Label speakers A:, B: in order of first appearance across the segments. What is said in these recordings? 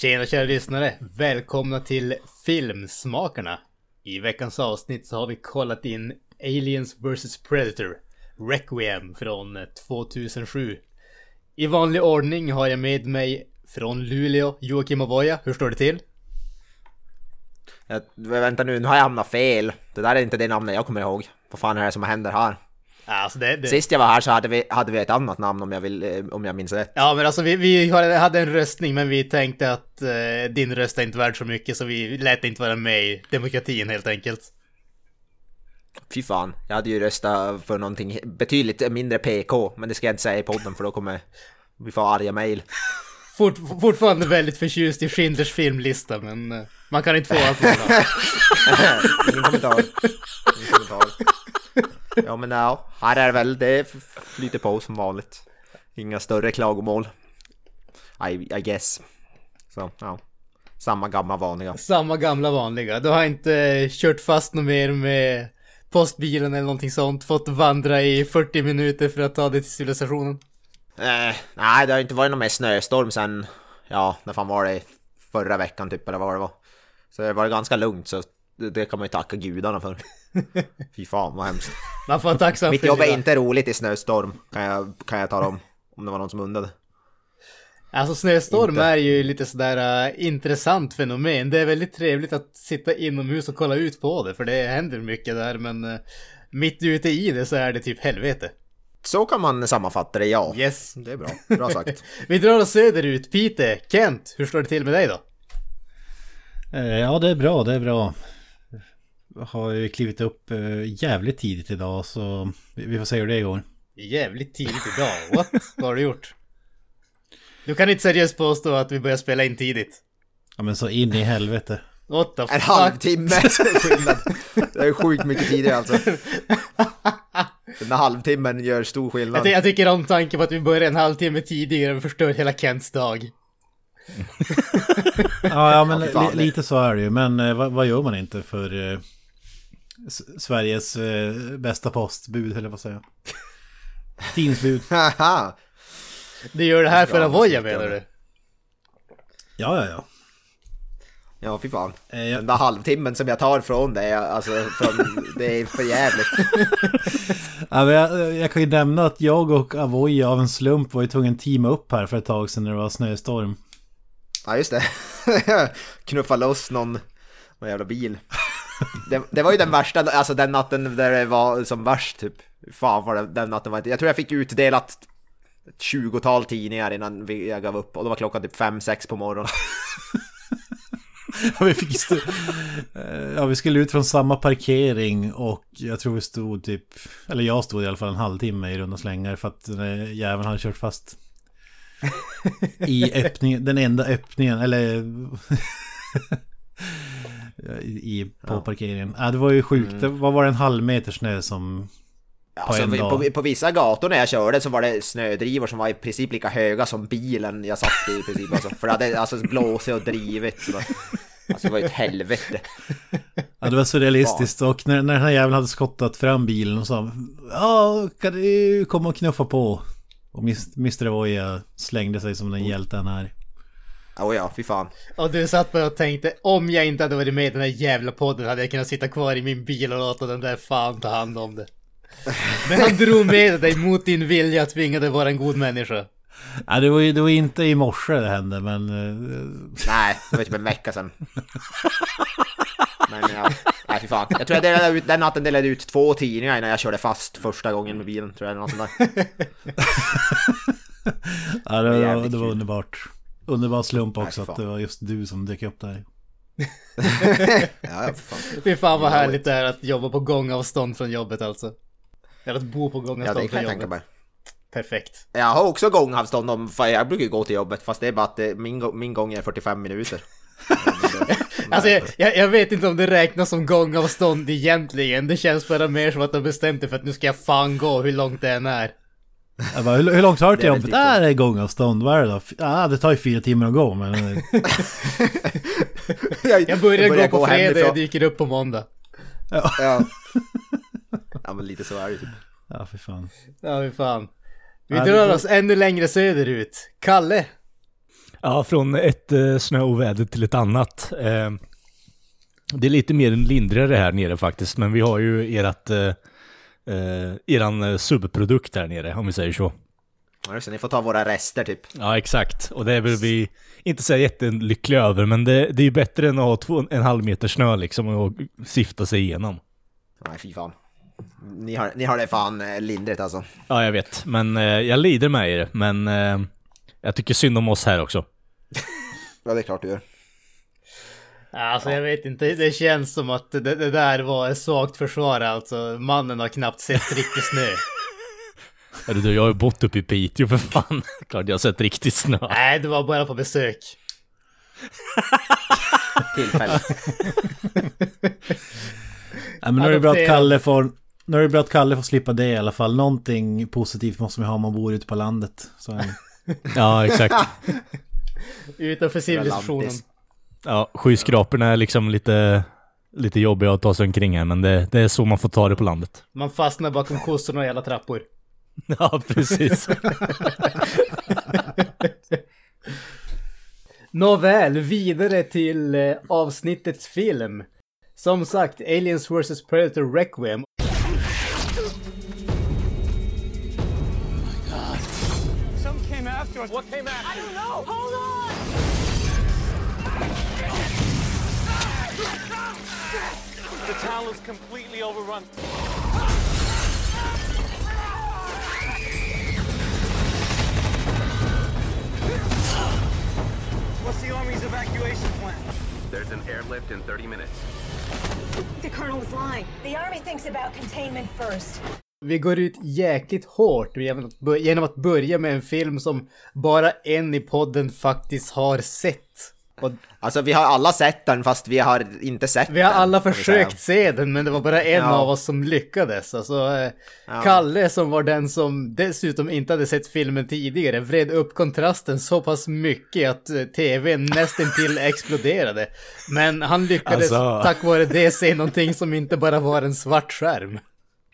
A: Tjena kära lyssnare! Välkomna till Filmsmakarna! I veckans avsnitt så har vi kollat in Aliens vs Predator Requiem från eh, 2007. I vanlig ordning har jag med mig från Luleå Joakim Ovoja. Hur står det till?
B: Jag, vänta nu, nu har jag hamnat fel. Det där är inte det namnet jag kommer ihåg. Vad fan är det som händer här?
A: Alltså det, det...
B: Sist jag var här så hade vi, hade vi ett annat namn om jag, vill, eh, om jag minns rätt.
A: Ja men alltså vi, vi hade en röstning men vi tänkte att eh, din röst är inte värd så mycket så vi lät inte vara med i demokratin helt enkelt.
B: Fy fan, jag hade ju röstat för någonting betydligt mindre PK, men det ska jag inte säga i podden för då kommer vi få arga mail.
A: Fort, fortfarande väldigt förtjust i Schindlers filmlista men eh, man kan inte få allt
B: Ingen kommentar. Ingen kommentar. Ja men ja, här är det väl, det flyter på som vanligt. Inga större klagomål. I, I guess. Så, ja. Samma gamla vanliga.
A: Samma gamla vanliga. Du har inte kört fast något mer med postbilen eller någonting sånt? Fått vandra i 40 minuter för att ta dig till civilisationen?
B: Eh, nej, det har inte varit någon mer snöstorm sen, ja, när fan var det? Förra veckan typ, eller vad det var. Så det var ganska lugnt, så det, det kan man ju tacka gudarna för. Fy fan vad hemskt.
A: Man får tacksam
B: Mitt jobb är inte roligt i snöstorm, kan jag, kan jag tala om. Om det var någon som undrade.
A: Alltså snöstorm
B: Inte.
A: är ju lite sådär äh, intressant fenomen. Det är väldigt trevligt att sitta inomhus och kolla ut på det, för det händer mycket där, men äh, mitt ute i det så är det typ helvete.
B: Så kan man sammanfatta det, ja.
A: Yes.
B: Det är bra, bra sagt.
A: Vi drar oss söderut. Pite, Kent, hur står det till med dig då?
C: Eh, Ja, det är bra, det är bra. Jag har ju klivit upp eh, jävligt tidigt idag så vi får se hur det går.
A: Jävligt tidigt idag. What? Vad har du gjort? Du kan inte seriöst påstå att vi börjar spela in tidigt.
C: Ja men så in i helvete.
A: What the
B: En
A: fuck?
B: halvtimme skillnad. Det är sjukt mycket tidigare alltså. Den halvtimmen gör stor
A: Jag,
B: skillnad.
A: ty- jag tycker om tanken på att vi börjar en halvtimme tidigare och förstör hela Kents dag.
C: Ja, ja men li, lite så är det ju. Men eh, vad, vad gör man inte för eh, Sveriges eh, bästa postbud, eller vad säger jag? Tidningsbud.
B: Haha.
A: Du gör det här för Avoya menar du?
C: Ja, ja, ja.
B: Ja, fy fan.
C: Eh, jag-
B: Den där halvtimmen som jag tar från det, alltså, från, det är för jävligt.
C: Ja, men jag, jag kan ju nämna att jag och Avoya av en slump var ju tvungen att teama upp här för ett tag sedan när det var snöstorm.
B: Ja, just det. Knuffa loss någon, någon jävla bil. Det, det var ju den värsta, alltså den natten där det var som värst typ. Fan vad det, den natten var inte. Jag tror jag fick utdelat ett tjugotal tidningar innan vi, jag gav upp och då var klockan typ fem sex på morgonen.
C: Ja, vi, fick stå, Eh, ja, vi skulle ut från samma parkering och jag tror vi stod typ, eller jag stod i alla fall en halvtimme i runda slängar för att jäveln hade kört fast. I öppningen, den enda öppningen, eller i, på parkeringen. Ja, det var ju sjukt. Det, vad var det, en halv meter snö som...
B: Alltså,
C: en
B: på,
C: dag.
B: på, på vissa gator när jag körde så var det snödrivor som var i princip lika höga som bilen jag satt i i princip. Alltså, för det hade alltså blåsit och drivit. Så, alltså det var ju ett helvete.
C: Ja, det var så realistiskt. Och när, när den här jäveln hade skottat fram bilen och sa Ja, kan du komma och knuffa på? Och Mr. Avoya slängde sig som den hjälte han är.
B: Oh ja, fy fan.
A: Och du satt bara och tänkte om jag inte hade varit med i den här jävla podden hade jag kunnat sitta kvar i min bil och låta den där fan ta hand om det. Men han drog med dig mot din vilja och tvingade vara en god människa.
C: Ja, det var ju det var inte i morse det hände, men... eh,
B: Nej, det var typ en vecka sedan. Men ja, nej fy fan. Jag tror jag delade ut, den natten delade ut två tidningar innan jag körde fast första gången med bilen. Tror jag, eller något sånt där.
C: Ja, det, var, det var
B: kul.
C: underbart. Underbar slump
B: Nej,
C: också
B: fy
C: att det var just du som dök upp där.
B: Ja, ja, fan.
A: Fy fan vad härligt det är att jobba på gångavstånd från jobbet alltså. Eller att bo på
B: ja
A: gångavstånd
B: det kan
A: från
B: jag tänka
A: jobbet.
B: mig.
A: perfekt.
B: Jag har också gångavstånd om, för jag brukar gå till jobbet fast det är bara att det, min, min gång är 45 minuter.
A: Alltså jag, jag, jag vet inte om det räknas som gångavstånd egentligen. Det känns bara mer som att de bestämt sig för att nu ska jag fan gå hur långt det än är.
C: Jag bara, hur, hur långt har du till
B: Det är väl
C: jobbet? Ah, det är gångavstånd. Vad är det då? Ah, det tar ju fyra timmar att gå men... eh,
A: Jag börjar, gå på fredag, jag
B: hemifrån.
A: dyker upp på måndag.
B: Ja. ja men lite så är det typ.
C: Ja, för fan.
A: Ja, hur fan. Vi
C: Ja,
A: drar oss ännu längre söderut. Kalle,
D: Ja, från ett eh, snöoväder till ett annat. Eh, det är lite mer lindrigare här nere faktiskt, men vi har ju erat, eh, eh, eran eh, subprodukt här nere, om vi säger så.
B: Ja, just det, ni får ta våra rester typ.
D: Ja, exakt. Och det är väl vi inte så jättelyckliga över, men det, det är ju bättre än att ha två, en halv meter snö liksom och sifta sig igenom.
B: Nej fy fan. Ni har, ni har det fan eh, lindrigt alltså.
D: Ja, jag vet, men eh, jag lider med er, men eh, jag tycker synd om oss här också.
B: Ja det är klart du gör.
A: Alltså jag vet inte, det känns som att det, det där var ett svagt försvar alltså. Mannen har knappt sett riktig snö.
D: Eller du, jag har ju bott uppe i Piteå för fan. Klart jag har sett riktigt snö.
A: Nej, det var bara på besök.
B: Tillfälligt.
C: Ja, men nu är det bra att. Kalle får... Nu är det bra att Kalle får slippa det i alla fall. Någonting positivt måste man ha om man bor ute på landet. Så är det.
D: Ja, exakt.
A: Utanför civilisationen.
D: Ja, skyskraporna är liksom lite, lite jobbiga att ta sig omkring här, men det, det är så man får ta det på landet.
A: Man fastnar bakom kossorna och jävla trappor.
D: Ja, precis.
A: Nåväl, vidare till eh, avsnittets film. Som sagt, Aliens vs Predator Requiem.
E: Some came after us. What came after? I don't know. The town is completely overrun. What's the army's evacuation plan?
F: There's an airlift in 30 minutes.
G: The colonel was lying. The army thinks about containment first.
A: Vi går ut jäkligt hårt genom att, bör- genom att börja med en film som bara en i podden faktiskt har sett. Och
B: Alltså vi har alla sett den fast vi har inte sett
A: vi har
B: den.
A: alla försökt se den men det var bara en
B: Ja.
A: av oss som lyckades. Alltså, eh, Kalle som var den som dessutom inte hade sett filmen tidigare vred upp kontrasten så pass mycket att eh, tvn nästintill exploderade. Men han lyckades
D: Alltså.
A: tack vare det se någonting som inte bara var en svart skärm.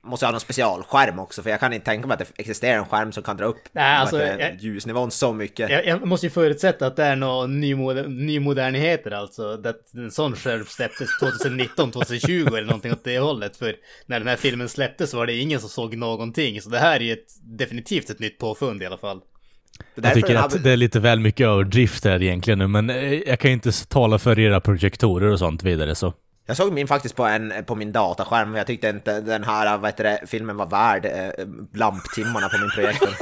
B: Måste ha någon specialskärm också för jag kan inte tänka mig att det existerar en skärm som kan dra upp
A: Nej, alltså, jag-
B: ljusnivån så mycket.
A: Jag, jag måste ju förutsätta att det är några nymoder, nymodernheter alltså. Att en sån skärm släpptes 2019, 2020 eller någonting åt det hållet. För när den här filmen släpptes så var det ingen som såg någonting. Så det här är ju ett, definitivt ett nytt påfund i alla fall.
D: Jag tycker att det är lite väl mycket överdrift här egentligen nu, men eh, jag kan ju inte tala för era projektorer och sånt vidare så.
B: Jag såg min faktiskt på, en, på min dataskärm men jag tyckte inte den här vad heter det, filmen var värd eh, lamptimmarna på min projektor.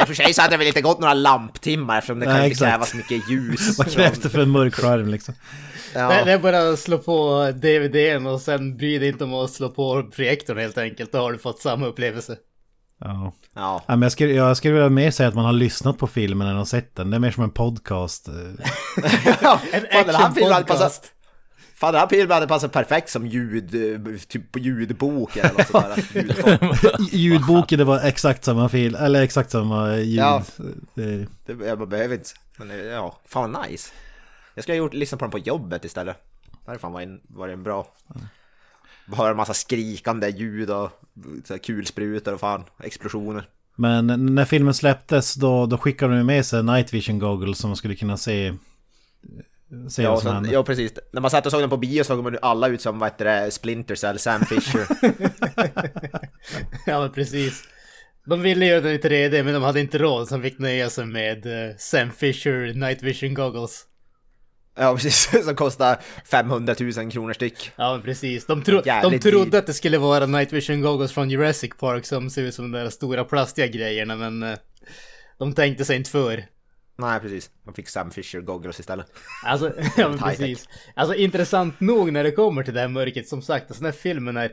B: I och för sig så hade det väl inte gått några lamptimmar eftersom det kan
C: Nej,
B: inte
C: exakt.
B: krävas mycket ljus.
C: Vad krävs det för en mörk skärm liksom?
A: Det,
B: Ja.
A: det är bara att slå på DVDn och sen bry dig inte om att slå på projektorn helt enkelt. Då har du fått samma upplevelse.
C: Ja.
B: Ja.
C: Ja, men jag, skulle, jag skulle vilja mer säga att man har lyssnat på filmen än att sett den. Det är mer som en podcast. eh.
A: En action-podcast.
B: Fan den här filmen hade passat perfekt som ljud, eh, typ på ljudbok eller något sånt.
C: Ljudboken, det var exakt samma film, eller exakt samma ljud.
B: Ja.
C: Det,
B: jag behöver inte. Men ja, fan vad nice. Jag skulle ha gjort, lyssnat på den på jobbet istället. Det hade fan varit en, varit en bra. Bara en massa skrikande ljud och kulsprutor och fan explosioner.
C: Men när filmen släpptes då, då skickade de med sig night vision goggles som man skulle kunna se, se
B: Ja, sen, ja precis. När man satt och såg den på bio såg man alla ut som vad heter det, Splinter Cell, Sam Fisher.
A: Ja men precis. De ville göra den i 3D men de hade inte råd så de fick nöja sig med eh, Sam Fisher Night Vision Goggles.
B: Ja precis, som kostar 500 000 kronor styck.
A: Ja precis. De, tro de trodde att det skulle vara Night Vision Goggles från Jurassic Park som ser ut som de där stora plastiga grejerna men eh, de tänkte sig inte för.
B: Nej precis, man fick Sam Fisher goggles istället.
A: Alltså, ja precis. Alltså intressant nog när det kommer till det här mörkret, som sagt, alltså den här filmen är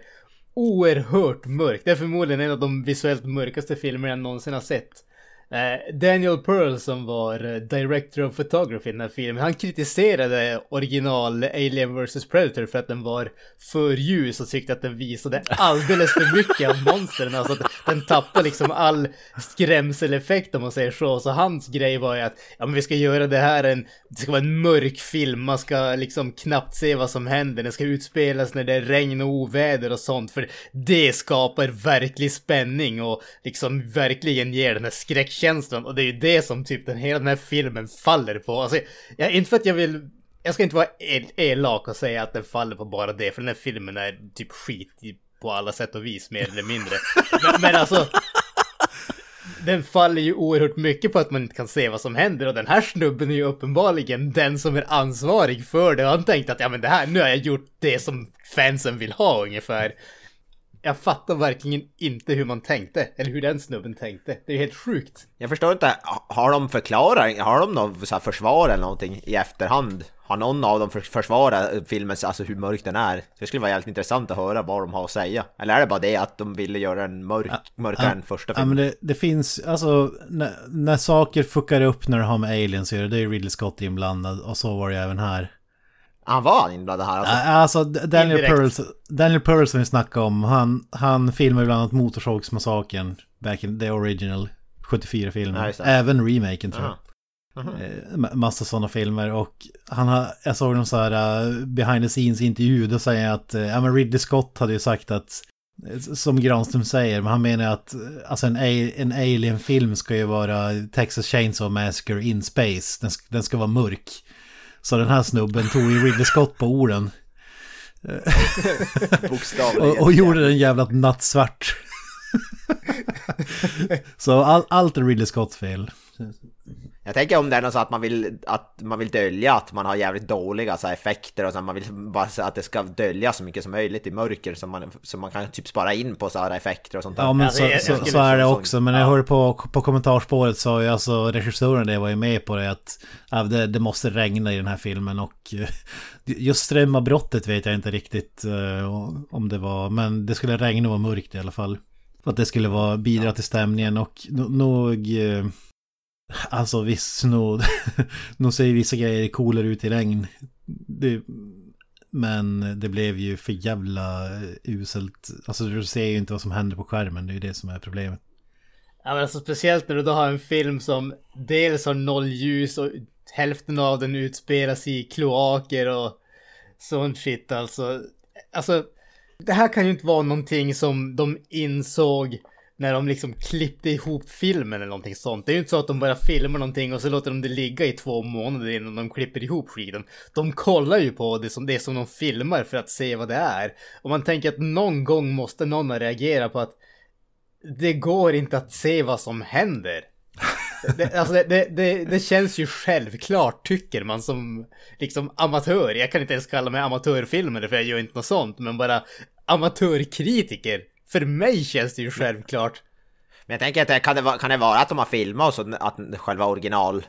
A: oerhört mörk. Det är förmodligen en av de visuellt mörkaste filmer jag någonsin har sett. Eh, Daniel Pearl som var eh, director of photography i den här filmen, han kritiserade original Alien vs Predator för att den var för ljus och tyckte att den visade alldeles för mycket av monstren. Alltså att den tappade liksom all skrämseleffekt om man säger så. Så hans grej var ju att ja, men vi ska göra det här en, det ska vara en mörk film, man ska liksom knappt se vad som händer, den ska utspelas när det är regn och oväder och sånt, för det skapar verklig spänning och liksom verkligen ger den här känslan och det är ju det som typ den hela den här filmen faller på. Alltså, jag, inte för att jag vill jag ska inte vara el elak och säga att den faller på bara det, för den här filmen är typ skit på alla sätt och vis, mer eller mindre. Men, men alltså, den faller ju oerhört mycket på att man inte kan se vad som händer och den här snubben är ju uppenbarligen den som är ansvarig för det och han tänkte att ja men det här, nu har jag gjort det som fansen vill ha ungefär. Jag fattar verkligen inte hur man tänkte, eller hur den snubben tänkte. Det är ju helt sjukt.
B: Jag förstår inte, har de förklarat, har de något så här försvar eller någonting i efterhand? Har någon av dem för- försvarat filmens, alltså hur mörk den är? Det skulle vara jävligt intressant att höra vad de har att säga. Eller är det bara det att de ville göra den mörk, mörkare än första
C: Ja men
B: filmen?
C: det, det finns, alltså när, när saker fuckar upp när det har med aliens att göra, det är Ridley Scott inblandad och så var det även här.
B: Han var inblandad här alltså?
C: Alltså Daniel
A: Indirekt.
C: Pearl, Daniel Pearl som vi snackade om, han, han filmade bland annat Motorsågsmassakern, back in the original 74-filmen.
B: Ja.
C: Även remaken tror jag.
B: Aha.
C: Eh, ma- Massa sådana filmer och han har, jag såg någon så här uh, behind the scenes intervju, då säger jag att, uh, ja men Ridley Scott hade ju sagt att, eh, som Granström säger, men han menar att eh, alltså en, en alien-film ska ju vara Texas Chainsaw Massacre in space, den, den ska vara mörk. Så den här snubben tog ju Ridley Scott på orden och, och gjorde den jävla nattsvart. så all, allt är Ridley Scotts fel.
B: Jag tänker om det är något så att man vill, att man vill dölja att man har jävligt dåliga så här, effekter och så här, man vill bara så att det ska dölja så mycket som möjligt i mörker så man, så man kan typ spara in på så här effekter och sånt där.
C: Ja men så,
A: jag- jag
C: så, så är det också. Men jag hörde på, på kommentarspåret sa ju alltså regissören det var ju med på det att ja, det, det måste regna i den här filmen och eh, just strömavbrottet vet jag inte riktigt eh, om det var. Men det skulle regna och vara mörkt i alla fall. För att det skulle vara bidra till stämningen och no- nog... Alltså visst, nog, nog ser vissa grejer coolare ut i regn. Det, men det blev ju för jävla eh, uselt. Alltså du ser ju inte vad som händer på skärmen, det är ju det som är problemet.
A: Ja men alltså speciellt när du då har en film som dels har noll ljus och hälften av den utspelas i kloaker och sånt shit alltså. Alltså, det här kan ju inte vara någonting som de insåg när de liksom klippte ihop filmen eller någonting sånt. Det är ju inte så att de bara filmar någonting och så låter de det ligga i två månader innan de klipper ihop skiten. De kollar ju på det som det som de filmar för att se vad det är. Och man tänker att någon gång måste någon ha reagerat på att det går inte att se vad som händer. Det, alltså det, det, det, det känns ju självklart tycker man som liksom amatör. Jag kan inte ens kalla mig amatörfilmare för jag gör inte något sånt. Men bara amatörkritiker. För mig känns det ju självklart.
B: Men jag tänker att det, kan, det vara, kan det vara att de har filmat och så att själva original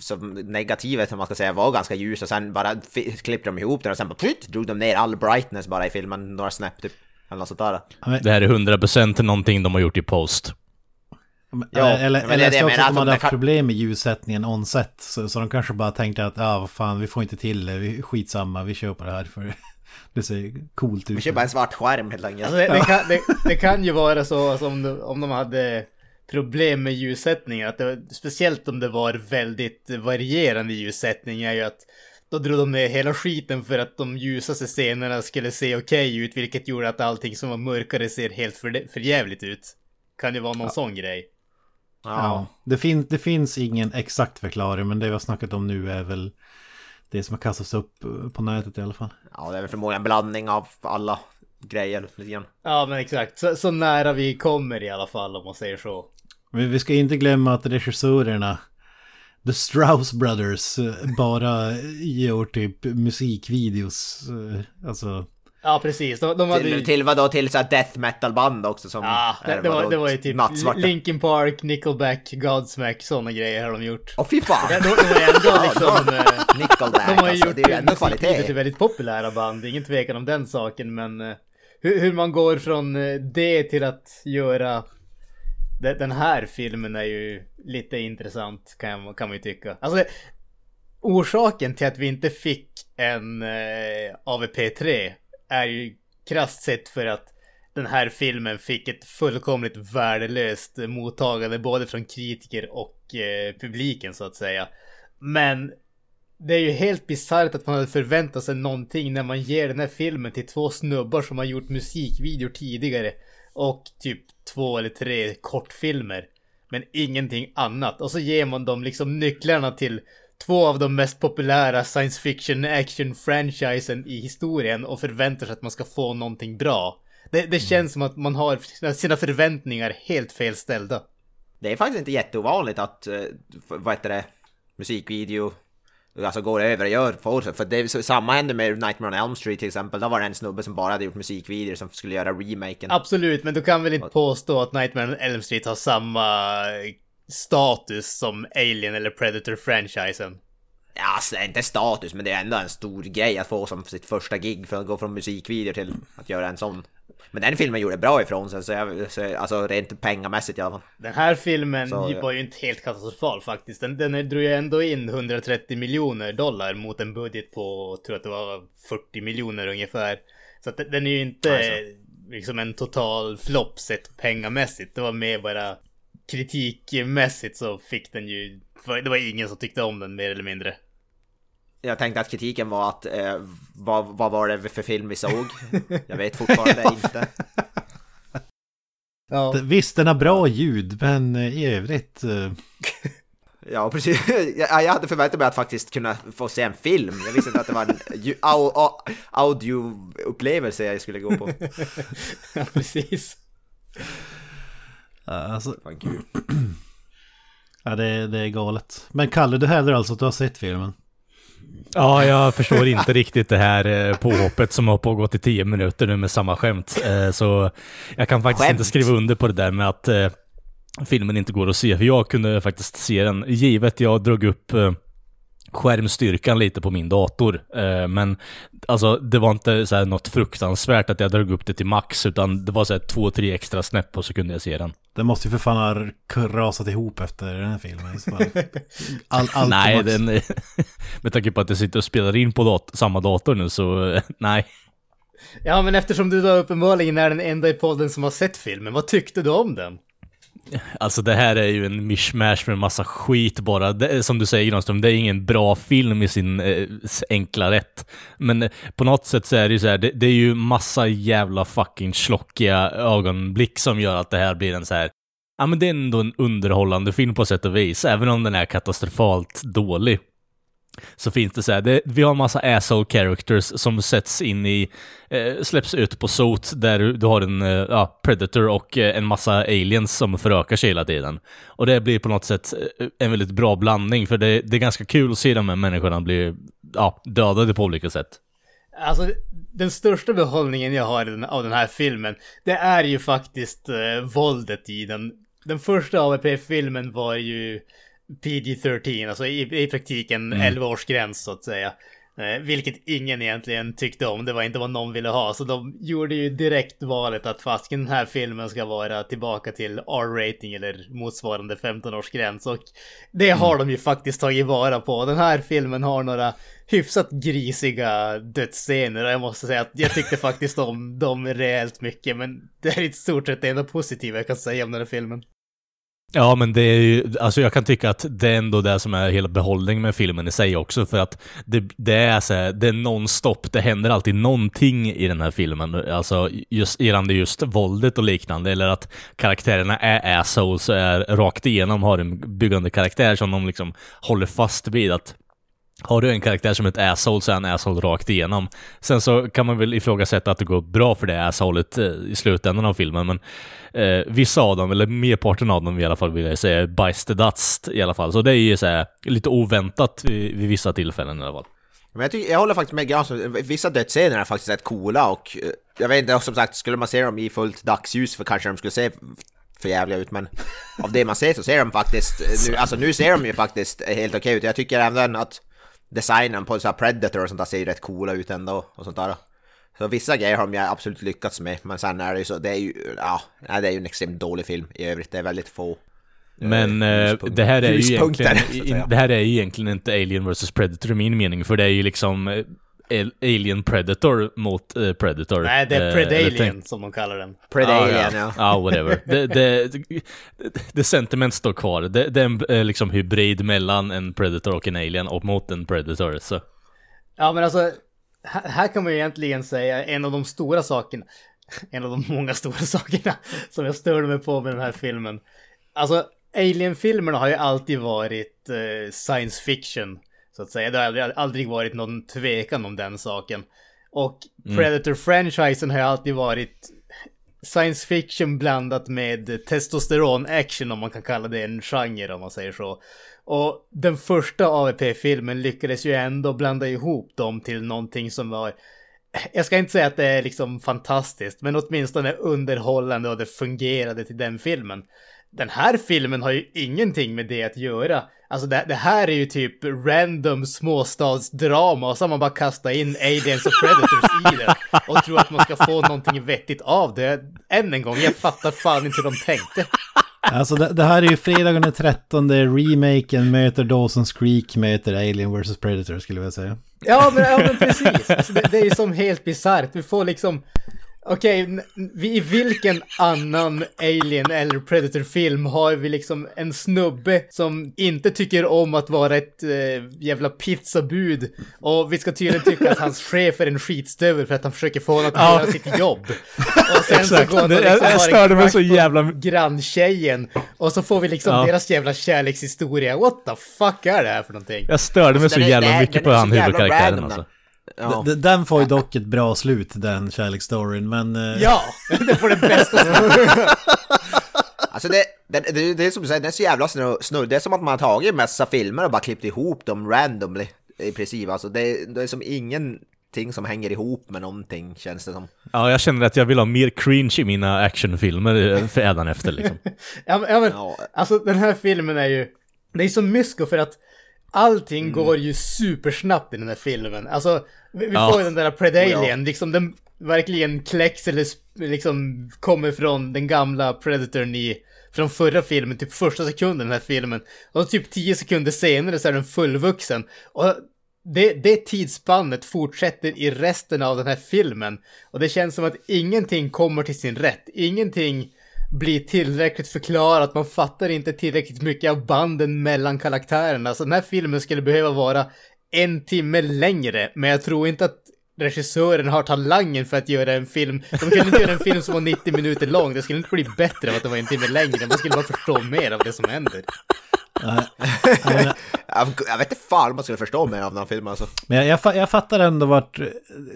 B: som negativet om man ska säga var ganska ljus och sen bara klippte de ihop det och sen bara prytt, drog de ner all brightness bara i filmen några snäpp typ. Eller något sånt där.
D: Det här är 100% någonting de har gjort i post.
B: Ja,
C: eller
B: men
C: eller
B: det
C: jag
B: jag
C: också att de hade
B: de
C: haft
B: kan-
C: problem med ljussättningen on-set. Så, så de kanske bara tänkte att ja, vad fan, vi får inte till det. Vi, skitsamma, vi kör på det här för det ser coolt ut.
B: Vi kör bara en svart skärm helt enkelt.
A: Alltså det, det, kan, det, det kan ju vara så alltså, om, de, om de hade problem med ljussättningen. Att det, var- speciellt om det var väldigt varierande ljussättning är ju att då drog de ner hela skiten för att de ljusaste scenerna skulle se okej ut, vilket gjorde att allting som var mörkare ser helt för, för jävligt ut. Kan ju vara någon sån grej.
C: Ja, det, fin det finns ingen exakt förklaring, men det vi har snackat om nu är väl det som har kastats upp eh, på nätet i alla fall.
B: Ja, det är väl förmodligen en blandning av alla grejer lite grann.
A: Ja men exakt, så, så nära vi kommer i alla fall om man säger så.
C: Men vi ska inte glömma att regissörerna The Strauss Brothers eh, bara gör typ musikvideos. eh, Alltså,
A: Ja precis, de, de hade ju...
B: Till, till vad då? Till så här death metal band också som...
A: Ja, det,
B: är
A: det, var,
B: vadå?
A: det var ju typ
B: Nattsvarta.
A: Linkin Park, Nickelback, Godsmack, sådana grejer har de gjort.
B: Åh fy fan!
A: Ja, de, de ändå liksom... eh,
B: Nickelback
A: De har ju
B: alltså,
A: gjort
B: det är ju ändå
A: musiklivet till
B: kvalitet.
A: väldigt populära band, ingen tvekan om den saken, men eh, hur, hur man går från eh, det till att göra de- den här filmen är ju lite intressant kan, kan man ju tycka. Alltså orsaken till att vi inte fick en eh, AVP3 är ju krasst sett för att den här filmen fick ett fullkomligt värdelöst mottagande både från kritiker och eh, publiken så att säga. Men det är ju helt bisarrt att man hade förväntat sig någonting när man ger den här filmen till två snubbar som har gjort musikvideor tidigare. Och typ två eller tre kortfilmer. Men ingenting annat. Och så ger man dem liksom nycklarna till två av de mest populära science fiction action franchisen i historien och förväntar sig att man ska få någonting bra. Det, det känns som att man har sina- förväntningar helt felställda.
B: Det är faktiskt inte jätteovanligt att, eh, vad heter det, musikvideo Alltså går över och gör sig. För det är så- samma hände med Nightmare on Elm Street till exempel. Då var det en snubbe som bara hade gjort musikvideor som skulle göra remaken.
A: Absolut, men du kan väl inte påstå att Nightmare on Elm Street har samma status som Alien eller Predator-franchisen?
B: Ja, alltså, inte status, men det är ändå en stor grej att få som sitt första gig för att gå från musikvideo till att göra en sån. Men den filmen gjorde bra ifrån sig, så jag, så, alltså rent pengamässigt i alla fall.
A: Den här filmen
B: Så,
A: var ju inte helt katastrofal faktiskt. Den, den drog ju ändå in 130 miljoner dollar mot en budget på, tror att det var 40 miljoner ungefär. Så att den- den är ju inte
B: Alltså.
A: liksom en total flopp sett pengamässigt. Det var mer bara kritikmässigt så fick den ju, det var ingen som tyckte om den mer eller mindre.
B: Jag tänkte att kritiken var att, eh, vad, vad var det för film vi såg? Jag vet fortfarande inte.
A: Ja.
C: Visst, den har bra ljud, men eh, i övrigt... eh,
B: Ja, precis. Jag, jag hade förväntat mig att faktiskt kunna få se en film. Jag visste inte att det var en audioupplevelse jag skulle gå på.
A: ja, precis.
C: Ja, Alltså,
B: Fan kul.
C: ja, det, det är galet. Men Kalle, du hävdar alltså att du har sett filmen?
D: Ja, jag förstår inte riktigt det här eh, påhoppet som har pågått i tio minuter nu med samma skämt. Eh, Så jag kan faktiskt
B: Skämt?
D: inte skriva under på det där med att eh, filmen inte går att se. För jag kunde faktiskt se den, givet jag drog upp eh, skärmstyrkan lite på min dator. Eh, Men alltså, det var inte så här något fruktansvärt att jag drog upp det till max, utan det var så här två, tre extra snäpp och så kunde jag se den.
C: Den måste ju för fan ha rasat ihop efter den här filmen. All, allt
D: nej, den, med tanke på att jag sitter och spelar in på dat- samma dator nu så eh, nej.
A: Ja, men eftersom du då uppenbarligen är den enda i podden som har sett filmen, vad tyckte du om den?
D: Alltså det här är ju en mishmash med massa skit bara. Det, som du säger Granström, det är ingen bra film i sin eh, enkla rätt. Men eh, på något sätt så är det ju så här, det, det är ju massa jävla fucking slockiga ögonblick som gör att det här blir en så här. Ja men det är ändå en underhållande film på sätt och vis, även om den är katastrofalt dålig. Så finns det så här, det, vi har en massa asshole characters som sätts in i, eh, släpps ut på SOT där du, har en eh, ja, predator och eh, en massa aliens som förökar sig hela tiden. Och det blir på något sätt eh, en väldigt bra blandning, för det, det är ganska kul att se de här människorna bli ja, dödade på olika sätt.
A: Alltså, den största behållningen jag har av den här filmen, det är ju faktiskt eh, våldet i den. Den första AVP-filmen var ju PG-13, alltså i, i praktiken 11-årsgräns så att säga. Eh, vilket ingen egentligen tyckte om, det var inte vad någon ville ha. Så de gjorde ju direkt valet att fastän den här filmen ska vara tillbaka till R-rating eller motsvarande 15-årsgräns. Och det har de ju faktiskt tagit vara på. Den här filmen har några hyfsat grisiga dödsscener och jag måste säga att jag tyckte faktiskt om dem rejält mycket. Men det är i stort sett det enda positiva jag kan säga om den här filmen.
D: Ja, men det är ju, alltså jag kan tycka att det är ändå det som är hela behållningen med filmen i sig också, för att det, det är så här, det är non-stop, det händer alltid någonting i den här filmen, alltså just gällande just våldet och liknande, eller att karaktärerna är assholes och är rakt igenom har en byggande karaktär som de liksom håller fast vid att har du en karaktär som är ett asshole så är han asshole rakt igenom. Sen så kan man väl ifrågasätta att det går bra för det assholet eh, i slutändan av filmen, men eh, vissa av dem, eller merparten av dem i alla fall vill jag säga, bajs the dust i alla fall. Så det är ju så här, lite oväntat vid, vid vissa tillfällen i alla fall.
B: Men jag, tycker, jag håller faktiskt med Granström, vissa dödsscener är faktiskt rätt coola och eh, jag vet inte, som sagt, skulle man se dem i fullt dagsljus för kanske de skulle se för jävliga ut, men av det man ser så ser de faktiskt, eh, nu, alltså nu ser de ju faktiskt helt okej ut. Jag tycker även att designen på så här Predator och sånt där ser rätt coola ut ändå och sånt där. Så vissa grejer har de ju absolut lyckats med, men sen är det ju så, det är ju, ja, det är ju en extremt dålig film i övrigt. Det är väldigt få.
D: Men eh, det här är ju egentligen, det här är ju egentligen inte Alien vs Predator i min mening, för det är ju liksom eh, Alien Predator mot eh, Predator.
A: Nej, det är
D: Eh,
A: Predalien som de kallar den.
B: Predalien,
D: ja.
B: ja.
D: Ja, whatever. Det, det, det sentiment står kvar. Det, det är en eh, liksom hybrid mellan en Predator och en Alien och mot en Predator. Så.
A: Ja men alltså, här, här kan man ju egentligen säga en av de stora sakerna, en av de många stora sakerna som jag störde mig på med den här filmen. Alltså, Alien-filmerna har ju alltid varit eh, science fiction, så att säga. Det har aldrig, aldrig varit någon tvekan om den saken. Och Predator-franchisen har ju alltid varit science fiction blandat med testosteron-action om man kan kalla det en genre om man säger så. Och den första AVP-filmen lyckades ju ändå blanda ihop dem till någonting som var jag ska inte säga att det är liksom fantastiskt, men åtminstone underhållande och det fungerade till den filmen. Den här filmen har ju ingenting med det att göra. Alltså det, det här är ju typ random småstadsdrama och så har man bara kastat in aliens och predators i det. Och tror att man ska få någonting vettigt av det. Än en gång, jag fattar fan inte hur de tänkte.
C: Alltså det, det här är ju fredagen den 13, remaken möter Dawson's Creek möter Alien vs Predator skulle jag säga.
A: Ja men, ja, men precis. Alltså, det, det är ju som helt bisarrt. Vi får liksom... Okej, vi- i vilken annan Alien eller Predator-film har vi liksom en snubbe som inte tycker om att vara ett eh, jävla pizzabud och vi ska tydligen tycka att hans chef är en skitstövel för att han försöker få honom att
D: Ja.
A: göra sitt jobb. Och sen så går han och liksom
D: jag störde mig så jävla-
A: Granntjejen och så får vi liksom
D: Ja.
A: deras jävla kärlekshistoria. What the fuck är det här för någonting?
D: Jag störde mig så
B: är-
D: jävla mycket på
B: så
D: han huvudkaraktären alltså.
B: Den. Ja.
C: Den får ju dock ett bra slut, den kärleksstoryn, men... eh,
A: Ja, det får det bästa
B: Alltså det, det, det, det är som du säger, det är så jävla snurr. Det är som att man har tagit en massa filmer och bara klippt ihop dem randomly i princip. Alltså det, det är som ingenting som hänger ihop med någonting känns det som.
D: Ja, jag känner att jag vill ha mer cringe i mina actionfilmer eh, för efter liksom.
A: Ja, men, ja, men
B: Ja.
A: alltså den här filmen är ju, det är så mysko för att allting går ju supersnabbt i den här filmen. Alltså, vi, vi
D: Ja.
A: får ju den där Predalien,
B: Ja.
A: liksom den verkligen kläcks eller liksom kommer från den gamla Predatorn i, från förra filmen, typ första sekunden i den här filmen. Och typ tio sekunder senare så är den fullvuxen. Och det, det tidsspannet fortsätter i resten av den här filmen. Och det känns som att ingenting kommer till sin rätt. Ingenting blir tillräckligt förklarat. Man fattar inte tillräckligt mycket av banden mellan karaktärerna. Så den här filmen skulle behöva vara en timme längre. Men jag tror inte att regissören har talangen för att göra en film. De kunde inte göra en film som var 90 minuter lång. Det skulle inte bli bättre av att det var en timme längre. Man skulle bara förstå mer av det som händer.
B: Jag, jag vet inte fan om man skulle förstå mer av den här filmen alltså.
C: Men jag, jag, fa- jag fattar ändå vart...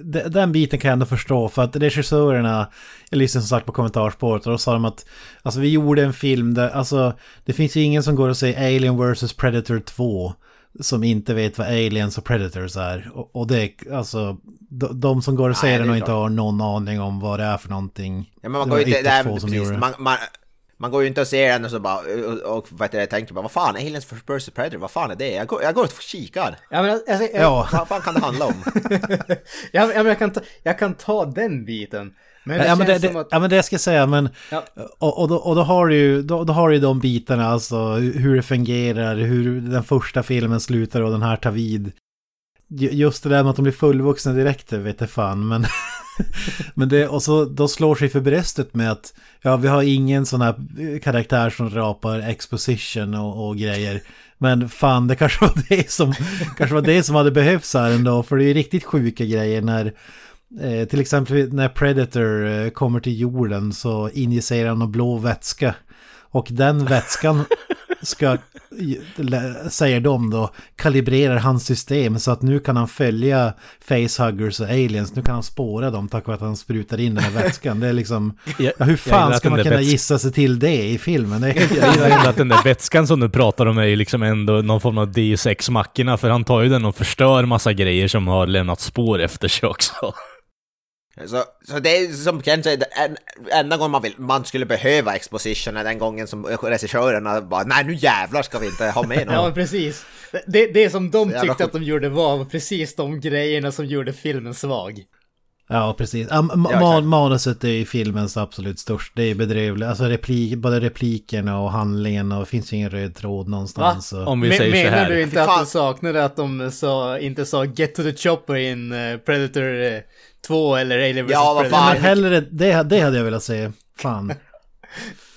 C: de- Den biten kan jag ändå förstå för att regissörerna, jag lyssnade som sagt på kommentarsspåret och då sa de att alltså vi gjorde en film där, alltså det finns ju ingen som går och säger Alien vs Predator 2 som inte vet vad aliens och predators är. Och, och det är alltså, de, de som går och säger
B: det är
C: den och inte har någon aning om vad det är för någonting.
B: Ja, men man
C: det
B: går inte, nej, men
C: som
B: precis,
C: det.
B: man, man, man går ju inte och ser den och så bara, och, och vad heter det, tänker bara, vad fan, Aliens vs Predator, vad fan är det? Jag går, jag går och kikar.
A: Ja, men alltså, jag,
C: Ja,
B: Vad fan kan det handla om?
A: Ja, men jag, kan ta, jag kan ta den biten. Men det
C: Ja men det,
A: känns
C: det,
A: som att...
C: ja men det ska jag säga, men
A: Ja.
C: och, och, då, och då har du ju då, då har du de bitarna, alltså hur det fungerar, hur den första filmen slutar och den här tar vid. Ju- Just det där med att de blir fullvuxna direkt, det vet jag fan, men... men det, och så då slår sig för bröstet med att ja, vi har ingen sån här karaktär som rapar exposition och, och grejer. Men fan, det kanske var det som, kanske var det som hade behövts här ändå, för det är ju riktigt sjuka grejer när Eh, till exempel när Predator eh, kommer till jorden så injicerar han någon blå vätska. Och den vätskan ska, säger de då, kalibrerar hans system så att nu kan han följa facehuggers och aliens. Nu kan han spåra dem tack vare att han sprutar in den här vätskan. Det är liksom, ja, hur fan ska man kunna
D: väts-
C: gissa sig till det i filmen? Det är helt
D: Jag gillar att den där vätskan som du pratar om är ju liksom ändå någon form av Deus ex machina för han tar ju den och förstör massa grejer som har lämnat spår efter sig också.
B: Så, så det är som Ken säger, en, enda gången man, vill, man skulle behöva exposition är den gången som regissörerna bara nej nu jävlar ska vi inte ha med
A: Ja, men
B: någon.
A: precis. Det, det som de
B: Så jävla
A: tyckte att de gjorde var precis de grejerna som gjorde filmen svag.
C: Ja, precis. Ja, ma-
B: Ja,
C: ma-
B: exakt.
C: manuset är ju filmens absolut störst. Det är bedrövligt. Alltså replik, både replikerna och handlingen och det finns ju ingen röd tråd någonstans. Och...
D: Om vi
A: Men,
D: säger så
A: menar
D: här.
A: du inte att du saknade att de sa, inte sa Get to the chopper in eh, Predator eh, 2 eller Alien vs
B: Ja, vad fan.
C: Men hellre, det, det hade jag velat se. Fan.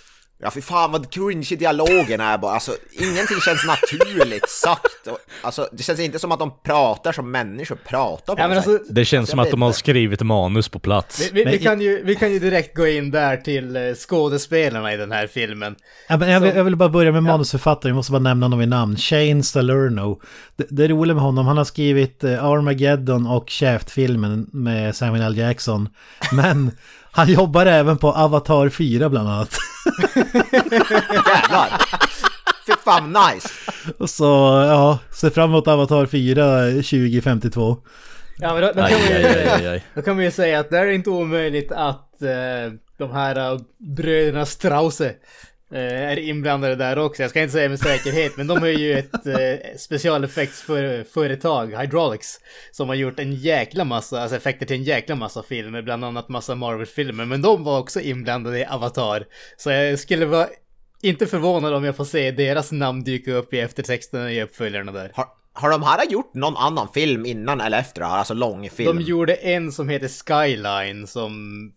B: Ja fy fan vad cringe dialogen är bara, alltså ingenting känns naturligt sagt. Och, alltså det känns inte som att de pratar som människor pratar på
A: Ja, men alltså.
D: Det känns som att de har skrivit manus på plats.
A: vi, vi, vi, kan ju, vi kan ju direkt gå in där till eh, skådespelarna i den här filmen.
C: Ja, men jag, vill, jag vill bara börja med manusförfattaren, jag måste bara nämna honom vid namn. Shane Salerno. Det, det är roligt med honom, han har skrivit eh, Armageddon och Shaft-filmen med Samuel L. Jackson. Men han jobbar även på Avatar 4 bland annat.
B: Jävlar! Fy fan nice!
C: Och Så ja, se fram emot Avatar 4 2052.
A: Ja, men då, då, kan
D: Aj,
A: vi,
D: aj, aj, aj, aj.
A: då kan vi ju säga att det är inte omöjligt att eh, de här eh, bröderna Strause är inblandade där också. Jag ska inte säga med säkerhet, men de är ju ett eh, specialeffektsföretag, Hydraulics, som har gjort en jäkla massa, alltså effekter till en jäkla massa filmer, bland annat massa Marvel-filmer, men de var också inblandade i Avatar. Så jag skulle vara inte förvånad om jag får se deras namn dyka upp i eftertexterna i uppföljarna där.
B: Har, har de här gjort någon annan film innan eller efter det här? Alltså långfilm?
A: De gjorde en som heter Skyline som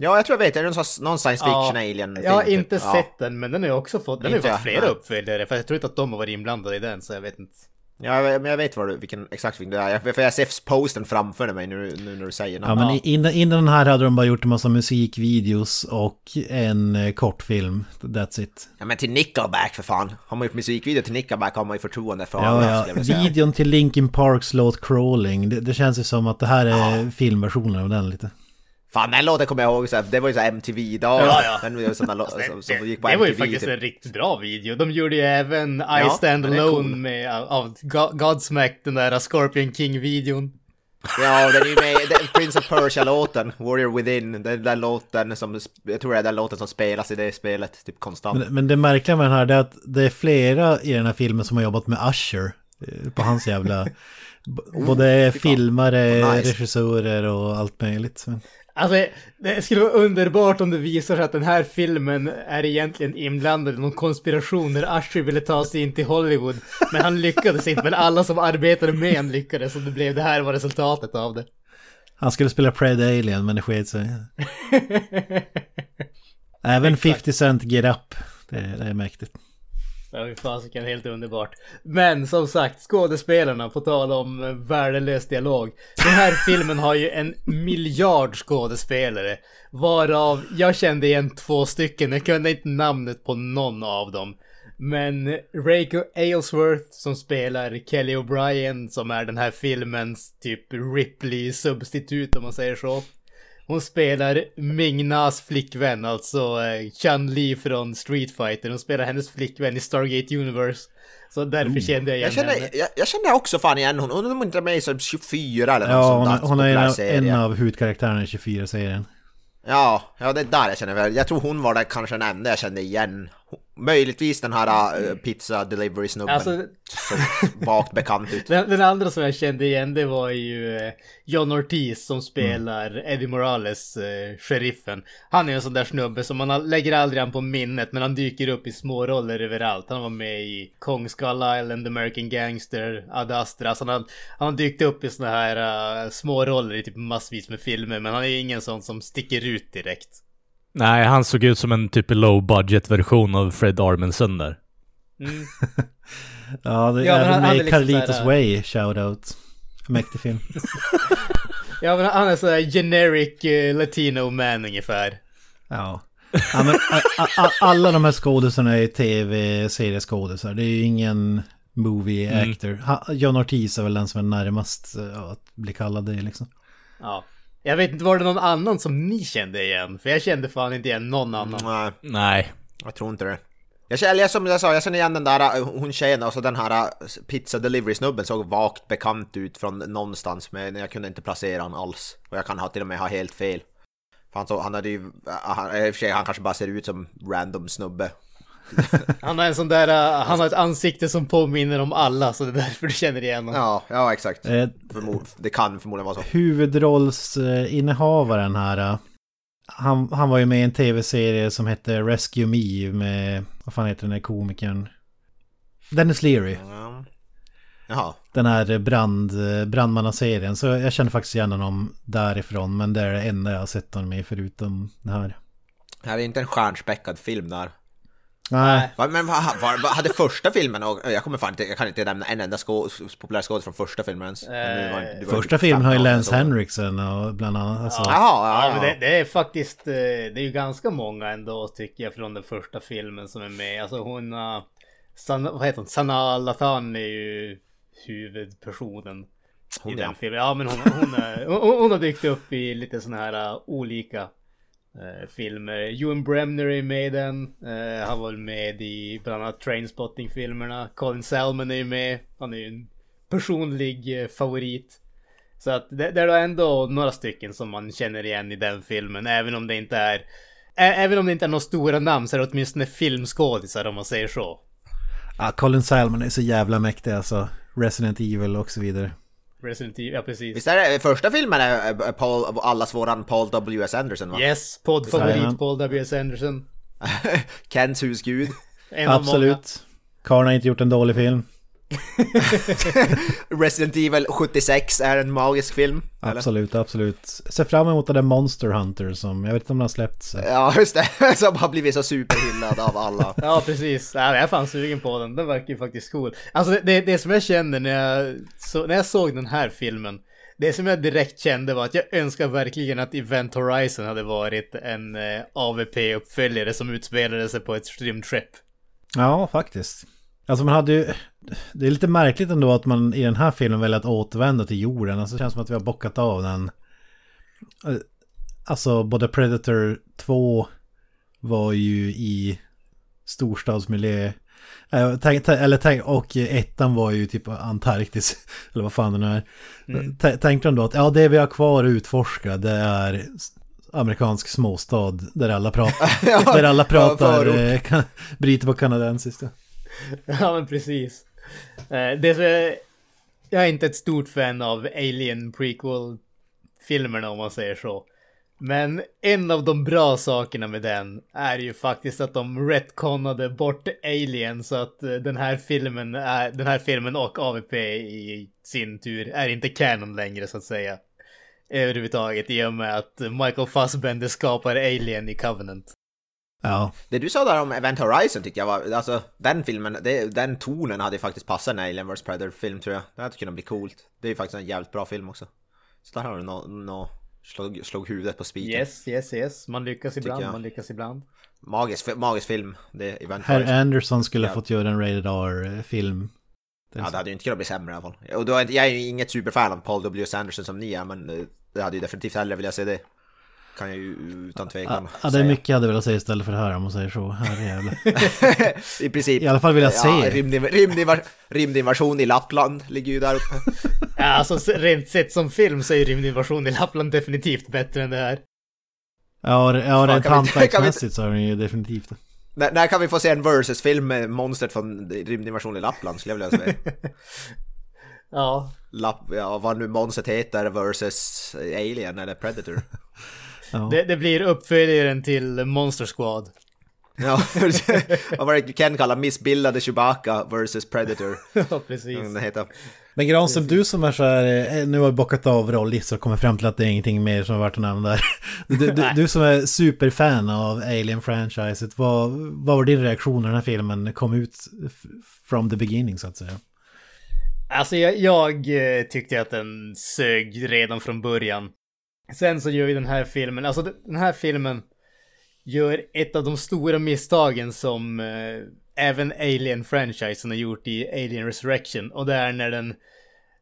B: Ja, jag tror jag vet. Det är någon, sån- någon science fiction alien
A: Jag har
B: typ.
A: inte
B: Ja.
A: sett den, men den har ju också fått, den har fått flera
B: nej.
A: uppföljare, för jag tror inte att de har varit inblandade i den, så jag vet inte.
B: Ja, men jag vet vad du, vilken exakt vilken det är. Jag- För jag ser posten framför mig nu, nu när du säger
C: Ja,
B: namn.
C: men innan, innan den här hade de bara gjort en massa musikvideos och en eh, kortfilm. That's it.
B: Ja men till Nickelback för fan. Har man gjort musikvideo till Nickelback har man ju förtroende för
C: Ja,
B: alla,
C: ja. Videon till Linkin Parks låt Crawling. Det, det känns ju som att det här är filmversionen av den lite.
B: Fan den låten kommer jag ihåg, så här, det var ju så här MTV-dag.
A: Ja, ja.
B: Den var som, som gick på
A: det var ju
B: MTV.
A: faktiskt
B: typ.
A: en riktigt bra video. De gjorde ju även I
B: Ja,
A: Stand Alone
B: cool.
A: med, av Go- Godsmack, den där Scorpion King-videon.
B: Ja, den är ju med, den, Prince of Persia-låten, Warrior Within, den där låten som, jag tror det är den låten som spelas i det spelet, typ konstant.
C: Men, men det märkliga med den här är att det är flera i den här filmen som har jobbat med Usher. eh, På hans jävla... b- Både filmare,
B: Oh, nice.
C: regissörer och allt möjligt.
A: Alltså, det skulle vara underbart om det visar sig att den här filmen är egentligen inblandad i någon konspiration när Usher ville ta sig in till Hollywood. Men han lyckades inte, men alla som arbetade med honom lyckades och det blev det här var resultatet av det.
C: Han skulle spela Pred Alien men det sket sig. Även 50 Cent Get Up. Det, det är mäktigt.
A: Var ju fasiken helt underbart. Men som sagt, skådespelarna, på tal om eh, värdelös dialog. Den här filmen har ju en miljard skådespelare. Varav jag kände igen två stycken, jag kunde inte namnet på någon av dem. Men Reiko Aylesworth som spelar Kelly O'Brien som är den här filmens typ Ripley-substitut om man säger så. Hon spelar Ming-Nas flickvän, alltså eh, Chun-Li från Street Fighter. Hon spelar hennes flickvän i Stargate Universe. Så därför kände jag igen
B: Jag känner,
A: henne.
B: jag, jag känner också fan igen hon, hon är inte med i som 24 eller något
C: Ja,
B: sånt
C: hon,
B: där
C: hon är en av, en av huvudkaraktärerna i 24-serien.
B: Ja, ja det är där jag känner väl. Jag tror hon var där kanske den enda jag kände igen. Möjligtvis den här uh, pizza delivery snubben.
A: Alltså,
B: vagt bekant ut.
A: den, den andra som jag kände igen det var ju eh, John Ortiz som spelar Eddie Morales, eh, sheriffen. Han är en sån där snubbe som man lägger aldrig han på minnet men han dyker upp i små roller överallt. Han var med i Kong Skull Island, American Gangster, Ad Astra. Så han, han dykt upp i såna här uh, små roller i typ massvis med filmer men han är ingen sån som sticker ut direkt.
D: Nej, han såg ut som en typ low budget version av Fred Armisen där.
A: Mm.
C: Ja, det
A: Ja,
C: är
A: men
C: även med
A: liksom
C: Carlitos
A: såhär-
C: Way, shoutout. Mäktig film.
A: Ja men han är sådär generic eh, latino man ungefär.
C: Ja. ja men, a, a, a, alla de här skådisarna är tv-serieskådisar. Det är ju ingen movie
D: Mm.
C: actor. Ha, John Ortiz är väl den som är närmast eh, att bli kallad det liksom.
A: Ja. Jag vet inte, var det någon annan som ni kände igen? För jag kände fan inte igen någon annan.
B: Nej,
D: Nej.
B: jag tror inte det. Jag känner, eller som jag sa, jag känner igen den där, uh, hon tjejen, alltså den här uh, pizza delivery snubben såg vagt bekant ut från någonstans men jag kunde inte placera han alls. Och jag kan ha till och med ha helt fel. För han, så, han hade ju, uh, han, i och för sig han kanske bara ser ut som random snubbe.
A: Han har en sån där, uh, han har ett ansikte som påminner om alla så det är därför du känner igen honom.
B: Ja, ja exakt.
C: Eh,
B: det kan förmodligen vara så.
C: huvudrollsinnehavaren här. eh, Han, han var ju med i en tv-serie som hette Rescue Me med, vad fan heter den här komikern? Dennis Leary.
B: Ja. Jaha.
C: Den här brand, brandmannaserien. Så jag känner faktiskt igen honom därifrån. Men det är det enda jag har sett honom med förutom det här.
B: Det här är inte en stjärnspäckad film där.
C: Nej,
B: Men vad, vad, vad hade första filmen, och jag kommer fan inte, jag kan inte nämna en enda skå, populär skådis från första filmen ens. Var-
C: första filmen har ju
B: 15
C: Lance. Henriksen och bland annat. Alltså,
A: Ja,
B: ja, ja.
A: det, det är faktiskt, eh, det är ju ganska många ändå tycker jag från den första filmen som är med. Alltså hon, uh, Sana, vad heter hon? Sanaa Lathan är ju huvudpersonen
B: Hon,
A: i
B: ja.
A: den filmen. Ja men hon, hon, är, hon, hon har dykt upp i lite såna här uh, olika eh, filmer. Ewan Bremner är med i den. Eh, han var väl med i bland annat Trainspotting-filmerna. Colin Salmon är ju med. Han är ju en personlig eh, favorit. Så att det, det är då ändå några stycken som man känner igen i den filmen, även om det inte är... ä- Även om det inte är några stora namn så är det åtminstone filmskådisar om man säger så.
C: ja, Colin Salmon är så jävla mäktig alltså. Resident Evil och så vidare.
A: Resident Evil, ja precis.
B: Visst är det första filmen är Paul, allas våran Paul W.S. Anderson va?
A: Yes, poddfavorit Paul W.S. Anderson.
B: Kens husgud.
C: Absolut. Karn har inte gjort en dålig film.
B: Resident Evil 76 är en magisk film. Eller?
C: Absolut, absolut. Ser fram emot den där Monster Hunter som, jag vet inte om den har släppts.
B: Ja, just det. Som har blivit så superhyllad av alla.
A: Ja precis, ja, jag är fan sugen på den. Den verkar ju faktiskt cool. Alltså det, det, det som jag kände när jag, så, när jag såg den här filmen. Det som jag direkt kände var att jag önskar verkligen att Event Horizon hade varit en eh, AVP-uppföljare som utspelade sig på ett rymdskepp.
C: Ja, faktiskt. Alltså man hade ju... Det är lite märkligt ändå att man i den här filmen väljer att återvända till jorden. Alltså det känns som att vi har bockat av den. Eh, Alltså både Predator 2 var ju i storstadsmiljö. Eh, Eller och ettan var ju typ Antarktis. Eller vad fan det nu är. Mm. Tänkte de då att ja, det vi har kvar att utforska det är amerikansk småstad där alla pratar, där alla pratar, eh, kan, bryter på kanadensiskt.
A: Ja men precis. Eh, det är, jag, är inte ett stort fan av Alien prequel-filmerna om man säger så. Men en av de bra sakerna med den är ju faktiskt att de retconade bort Alien så att eh, den här filmen, är, den här filmen och AVP i sin tur är inte canon längre så att säga. Överhuvudtaget i och med att Michael Fassbender skapar Alien i Covenant.
C: Ja,
B: Det du sa där om Event Horizon tyckte jag var, alltså den filmen, det, den tonen hade ju faktiskt passat en Alien vs Predator-film tror jag. Det hade kunnat bli coolt. Det är ju faktiskt en jävligt bra film också. Så där har du nå, nå slog, slog huvudet på spiken.
A: Yes, yes, yes. Man lyckas ibland, man lyckas ibland.
B: Magisk, magisk film, det är Event
C: Herr
B: Horizon.
C: Anderson skulle
B: Ja.
C: fått göra en Rated R-film.
B: Ja, det hade ju inte kunnat bli sämre i alla fall. Och då jag är ju inget superfan av Paul W.S. Anderson som ni är, men eh, det hade ju definitivt hellre velat se det. Kan jag ju utan tvekan
C: Ja, det är mycket jag hade velat säga istället för det här om man säger så.
B: I princip.
C: I alla fall vill jag se.
B: Ja, rymdinvasion i Lappland ligger ju där uppe.
A: Ja, alltså rent sett som film så är rymdinvasion i Lappland definitivt bättre än det här.
C: Ja, det- ja rent hantverksmässigt så är den ju definitivt
B: när, när kan vi få se en versus-film med monstret från rymdinvasion i Lappland skulle jag vilja säga.
A: Ja,
B: Lapp, ja, vad nu monstret heter versus Alien eller Predator.
C: Ja.
A: det, det blir uppföljaren till Monster Squad.
B: Ja, vad Ken kallade missbildade Chewbacca versus Predator.
A: Ja, precis.
B: Den heter.
C: Men Granström, du som är så här, eh, nu har bockat av rolllistor och kommit fram till att det är ingenting mer som har varit att nämna där. Du, du, du som är superfan av Alien-franchiset, vad, vad var din reaktion när den här filmen kom ut from the beginning så att säga?
A: Alltså jag, jag eh, tyckte att den sög redan från början. Sen så gör ju den här filmen, alltså den här filmen gör ett av de stora misstagen som eh, även Alien-franchisen har gjort i Alien Resurrection. Och det är när den,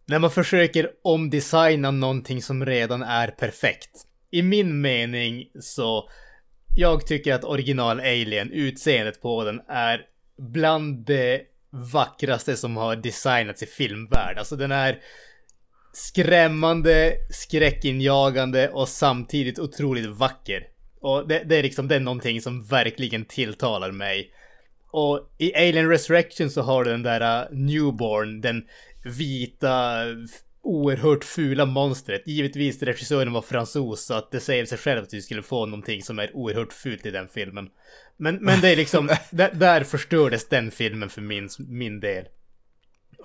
A: när man försöker omdesigna någonting som redan är perfekt. I min mening så, jag tycker att original Alien, utseendet på den är bland det vackraste som har designats i filmvärld. Alltså den är skrämmande, skräckinjagande och samtidigt otroligt vacker. Och det, det är liksom det är någonting som verkligen tilltalar mig. Och i Alien Resurrection så har du den där uh, Newborn, den vita, oerhört fula monstret. Givetvis regissören var fransos så att det säger sig själv att vi skulle få någonting som är oerhört fult i den filmen. Men, men det är liksom, där, där förstördes den filmen för min, min del.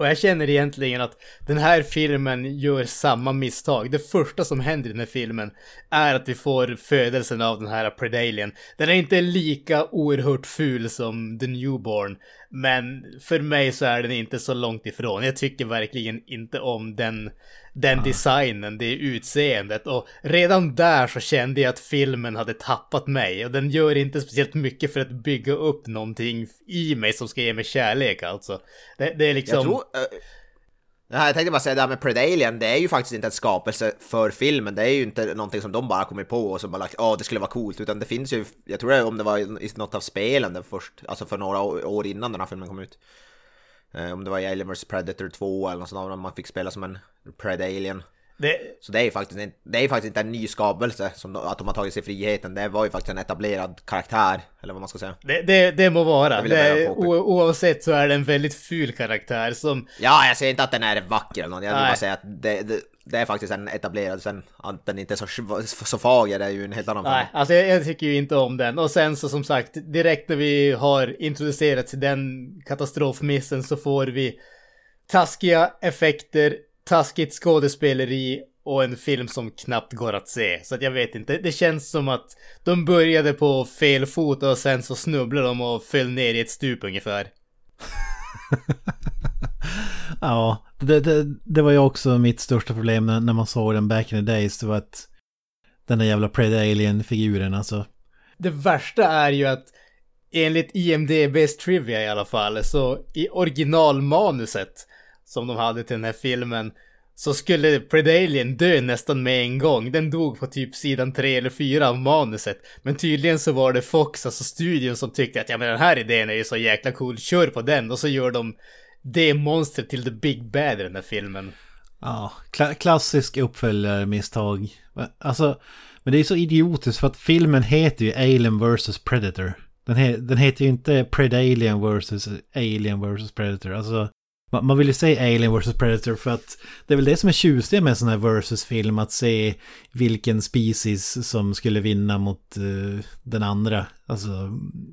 A: Och jag känner egentligen att den här filmen gör samma misstag. Det första som händer i den här filmen är att vi får födelsen av den här Predalien. Den är inte lika oerhört ful som The Newborn. Men för mig så är den inte så långt ifrån. Jag tycker verkligen inte om den, den designen, det utseendet. Och redan där så kände jag att filmen hade tappat mig. Och den gör inte speciellt mycket för att bygga upp någonting i mig som ska ge mig kärlek alltså. Det, det är liksom...
B: Jag tror... Nej, jag tänkte bara säga det här med Predalien, det är ju faktiskt inte en skapelse för filmen, det är ju inte någonting som de bara kommit på och så bara lagt, ja det skulle vara coolt, utan det finns ju, jag tror det om det var i något av spelen den först, alltså för några år innan den här filmen kom ut. Eh, om det var i Alien vs Predator 2 eller något sånt där, man fick spela som en Pred-alien.
A: Det,
B: Så det är ju faktiskt, inte- det är faktiskt inte en ny skapelse, som att de har tagit sig friheten, det var ju faktiskt en etablerad karaktär, eller vad man ska säga.
A: det, det, det må vara. Det, oavsett så är det en väldigt ful karaktär som...
B: Ja, jag säger inte att den är vacker eller något, jag vill
A: Nej.
B: bara säga att det, det, det är faktiskt en etablerad, sen att den inte är så, så fager det är ju en helt annan
A: Nej,
B: femma.
A: alltså jag, jag tycker ju inte om den. Och sen så som sagt, direkt när vi har introducerat till den katastrofmissen så får vi taskiga effekter, taskigt skådespeleri och en film som knappt går att se. Så att jag vet inte, det känns som att de började på fel fot och sen så snubblade de och föll ner i ett stup ungefär.
C: Ja, det, det, det var ju också mitt största problem när, man såg den back in the days. Det var att den där jävla Pred-Alien-figuren alltså.
A: Det värsta är ju att enligt IMDB's trivia i alla fall, så i originalmanuset som de hade till den här filmen så skulle Predalien dö nästan med en gång. Den dog på typ sidan 3 eller 4 av manuset. Men tydligen så var det Fox, alltså studion, som tyckte att ja men den här idén är ju så jäkla cool, kör på den. Och så gör de det monstret till the big bad i den här filmen.
C: Ja, kla klassisk uppföljarmisstag. Alltså, men det är så idiotiskt för att filmen heter ju Alien vs Predator. Den, he den heter ju inte Predalien vs Alien vs Predator. Alltså, man, vill ju säga Alien vs Predator för att det är väl det som är tjusigt med en sån här versus-film, att se vilken species som skulle vinna mot eh, den andra. Alltså, fan,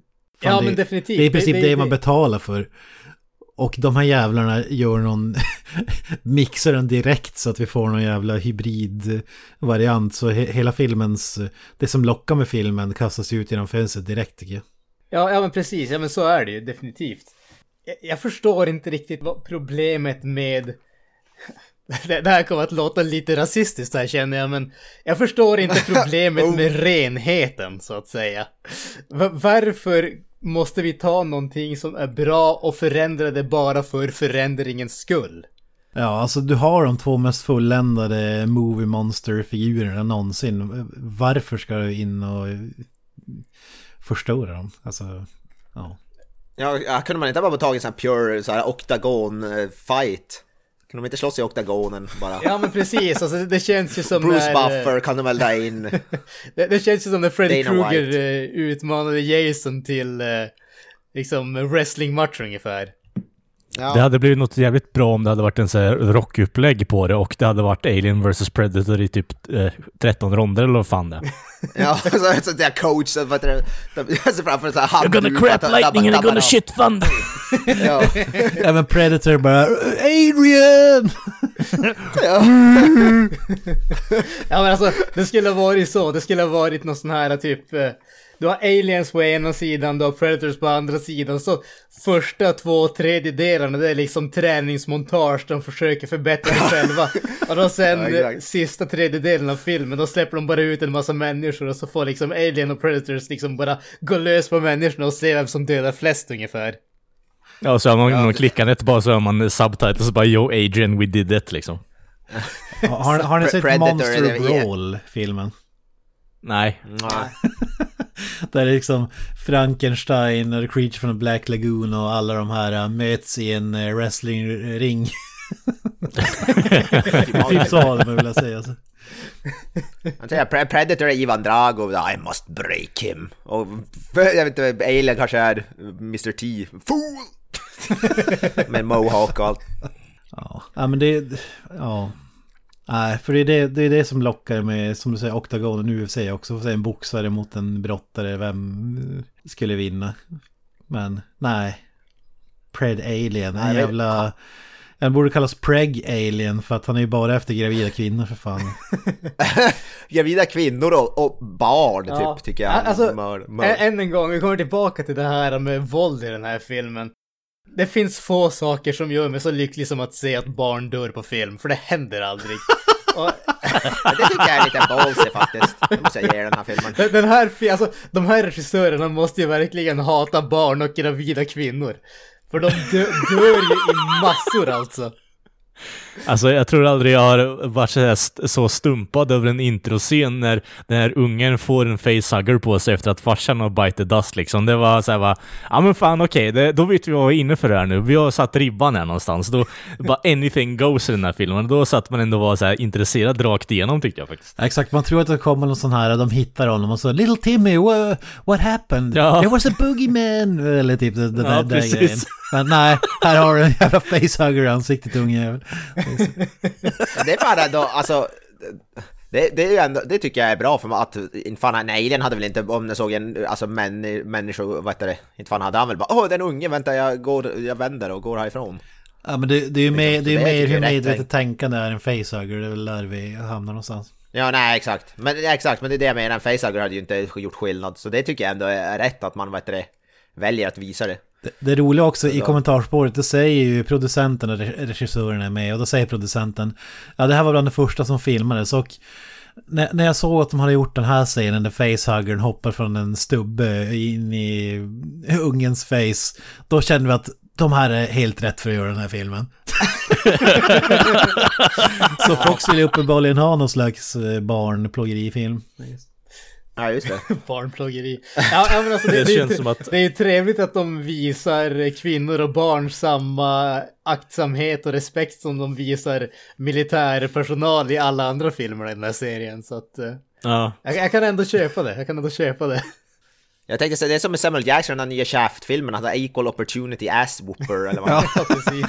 A: Ja,
C: det,
A: men definitivt.
C: Det är i princip
A: Det-
C: det,
A: det-
C: man betalar för. Och de här jävlarna gör någon, mixar den direkt så att vi får någon jävla hybridvariant. Så he, hela filmens, det som lockar med filmen kastas ut genom fönstret direkt tycker jag.
A: Ja, ja men precis. Ja men så är det ju definitivt. Jag, förstår inte riktigt vad problemet med... Det, här kommer att låta lite rasistiskt här känner jag, men jag förstår inte problemet med renheten så att säga. Va- varför måste vi ta någonting som är bra och förändra det bara för förändringens skull?
C: Ja, alltså du har de två mest fulländade Movie Monster-figurerna någonsin. Varför ska du in och förstöra dem? Alltså, ja.
B: Ja, kunde man inte bara tagit en sån här pure så här octagon eh, fight? Kunde de inte slåss i oktagonen bara?
A: Ja men precis, alltså det känns ju som
B: Bruce
A: när,
B: Buffer kan de väl ta in.
A: Det, det känns ju som när Freddy Krueger eh, utmanade Jason till eh, liksom wrestlingmatch ungefär.
B: Ja.
D: Det hade blivit något jävligt bra om det hade varit en sån här rockupplägg på det och det hade varit Alien vs Predator i typ eh, 13 ronder eller vad fan det är.
B: Ja, så, så där coach, så vad heter det? Jag ser framför en sån här
D: You're gonna crap lightning and you're gonna shit thunder!
B: Ja,
C: Även Predator bara Adrian!
B: ja.
A: Ja men alltså, det skulle ha varit så. Det skulle ha varit någon sån här typ... Du har aliens på ena sidan, du har predators på andra sidan. Så första två tredjedelarna det är liksom träningsmontage. De försöker förbättra sig själva. Och då sen
B: Ja,
A: sista tredjedelen av filmen, då släpper de bara ut en massa människor. Och så får liksom alien och predators liksom bara gå lös på människorna och se vem som dödar flest ungefär.
D: Ja, så har man någon klickandet bara så har man subtitles och bara Yo Adrian, we did it liksom.
C: Har, har ni sett Monster Brawl-filmen?
D: Nej.
B: Nej.
C: Där är liksom Frankenstein och Creature from the Black Lagoon och alla de här äh, möts i en äh, wrestlingring. typ så hade man vilja säga. Så.
B: Han säger Pre- Predator är Ivan Drago, I must break him. Och jag vet inte, Alien kanske är Mr T. Fool! Med mohawk och allt.
C: Ja, ja men det... Ja. Nej, för det är det, det är det som lockar med, som du säger, oktagonen UFC också. Får säga en boxare mot en brottare, vem skulle vinna? Men nej. Pred Alien, en jävla... Den borde kallas Preg Alien för att han är ju bara efter gravida kvinnor för fan.
B: Gravida kvinnor och, och barn
A: Ja.
B: typ, tycker jag.
A: Alltså,
B: Mör, mör.
A: Än en gång, vi kommer tillbaka till det här med våld i den här filmen. Det finns få saker som gör mig så lycklig som att se att barn dör på film, för det händer aldrig. Och
B: Det tycker jag är lite ballsy faktiskt. Det måste jag ge den här filmen.
A: den- här, alltså, de här regissörerna måste ju verkligen hata barn och gravida kvinnor. För de dö, dör ju i massor alltså.
D: Alltså jag tror aldrig jag har varit så, st- så stumpad över en introscen när den här ungen får en facehugger på sig efter att farsan har bite the dust liksom. Det var såhär bara, ja men fan okej, det- då vet vi vad vi är inne för här nu. Vi har satt ribban här någonstans. Då, bara anything goes i den här filmen. Då satt man ändå var så här intresserad rakt igenom tycker jag faktiskt.
C: Exakt, man tror att det kommer någon sån här, de hittar honom och så Little Timmy, what, what happened?
D: Ja.
C: There was a boogeyman! Eller typ det, det
D: Ja,
C: där, där
D: precis.
C: grejen. Men nej, här har du en jävla facehugger i ansiktet ungjävel.
B: Det är fan ändå, alltså... Det, det, är ju ändå, det tycker jag är bra för att inte fan en alien hade väl inte, om den såg en alltså män, människa, vad heter det, inte fan hade han väl bara åh den unge, vänta jag går, jag vänder och går härifrån.
C: Ja men det, det är ju mer, det är mer
B: tycker
C: hur medvetet tänkande är en facehugger, det är väl där vi hamnar någonstans.
B: Ja nej exakt, men exakt, men det är det jag menar, en facehugger hade ju inte gjort skillnad, så det tycker jag ändå är rätt att man, heter det, väljer att visa det.
C: Det, det roliga också i kommentarspåret, det säger ju producenten och re- regissören är med och då säger producenten Ja det här var bland det första som filmades och när, när jag såg att de hade gjort den här scenen där facehuggern hoppar från en stubbe in i ungens face Då kände vi att de här är helt rätt för att göra den här filmen. Så Fox vill uppenbarligen ha någon slags eh, barnplågerifilm.
B: Ja just det.
A: Barnplågeri. Ja, ja, men alltså, det,
D: Det känns
A: ju-
D: som att-
A: det är ju trevligt att de visar kvinnor och barn samma aktsamhet och respekt som de visar militärpersonal i alla andra filmer i den här serien. Så att eh,
D: Ja.
A: jag, jag kan ändå köpa det. Jag kan ändå köpa det.
B: Jag tänkte säga, det är som med Samuel Jackson, den nya Shaft-filmen, alltså Equal Opportunity Ass Whooper eller vad
A: Ja, precis.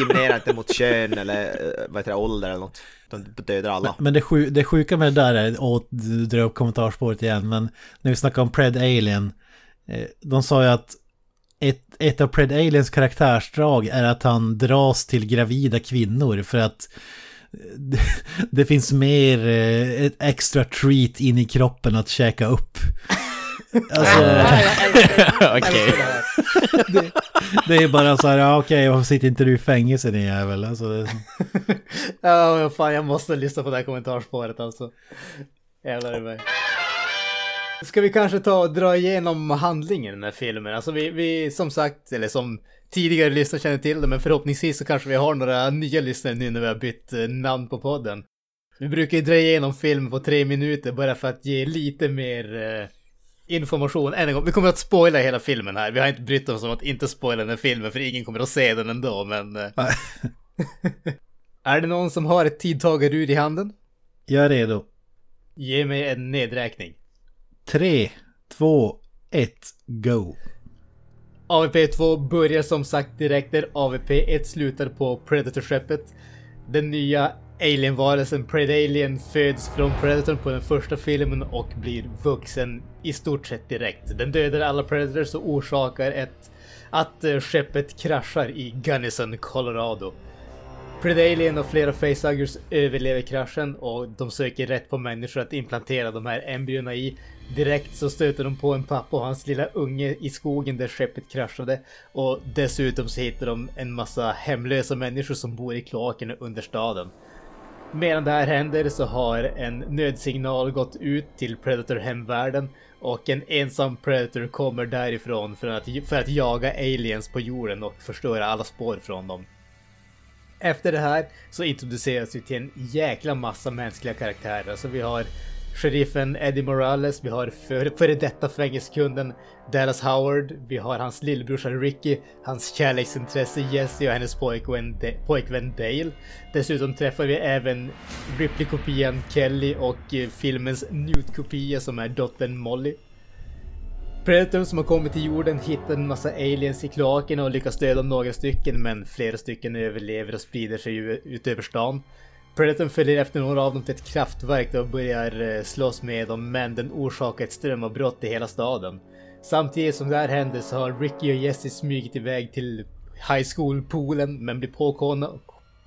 B: Diskriminerar inte mot kön eller eh, vad heter det, ålder eller något. De dödar alla.
C: Men det, sju, det sjuka med det där är, och du drar upp kommentarsspåret igen, men när vi snackar om Pred Alien, eh, de sa ju att ett, ett av Pred Aliens karaktärsdrag är att han dras till gravida kvinnor för att det, eh, det finns mer ett extra treat in i kroppen att käka upp. Alltså,
D: Okej.
C: det, det är bara så här, ja, okej, varför sitter inte du i fängelse din jävel? Alltså,
A: Ja, men fan jag måste lyssna på det här kommentarspåret alltså. Jävlar i mig. Ska vi kanske ta och dra igenom handlingen i den här filmen? Alltså vi, vi som sagt, eller som tidigare lyssnare känner till det, men förhoppningsvis så kanske vi har några nya lyssnare nu när vi har bytt eh, namn på podden. Vi brukar ju dra igenom filmen på tre minuter bara för att ge lite mer eh, information än en gång. Vi kommer att spoila hela filmen här. Vi har inte brytt oss om att inte spoila den här filmen för ingen kommer att se den ändå, men... eh, är det någon som har ett tidtagarur i handen?
C: jag är redo.
A: Ge mig en nedräkning.
C: Tre, två, ett, go.
A: AVP2 börjar som sagt direkt där AVP1 slutar på Predator-skeppet. Den nya alienvarelsen Predalien föds från Predatorn på den första filmen och blir vuxen i stort sett direkt. Den dödar alla Predators och orsakar ett, att eh, skeppet kraschar i Gunnison, Colorado. Predalien och flera facehuggers överlever kraschen och de söker rätt på människor att implantera de här embryona i. Direkt så stöter de på en pappa och hans lilla unge i skogen där skeppet kraschade. Och dessutom så hittar de en massa hemlösa människor som bor i kloakerna under staden. Medan det här händer så har en nödsignal gått ut till Predator-hemvärlden och en ensam Predator kommer därifrån för att, för att jaga aliens på jorden och förstöra alla spår från dem. Efter det här så introduceras vi till en jäkla massa mänskliga karaktärer. Så vi har sheriffen Eddie Morales, vi har före för detta fängelsekunden Dallas Howard, vi har hans lillebrorsa Ricky, hans kärleksintresse Jesse och hennes pojkvän, pojkvän Dale. Dessutom träffar vi även Ripley-kopian Kelly och eh, filmens Newt-kopia som är dottern Molly. Predatorn som har kommit till jorden hittar en massa aliens i kloakerna och lyckas döda några stycken men flera stycken överlever och sprider sig ut över stan. Predatorn följer efter några av dem till ett kraftverk och börjar eh, slåss med dem men den orsakar ett strömavbrott i hela staden. Samtidigt som det här händer så har Ricky och Jesse smugit iväg till High School-poolen men blir påkomna,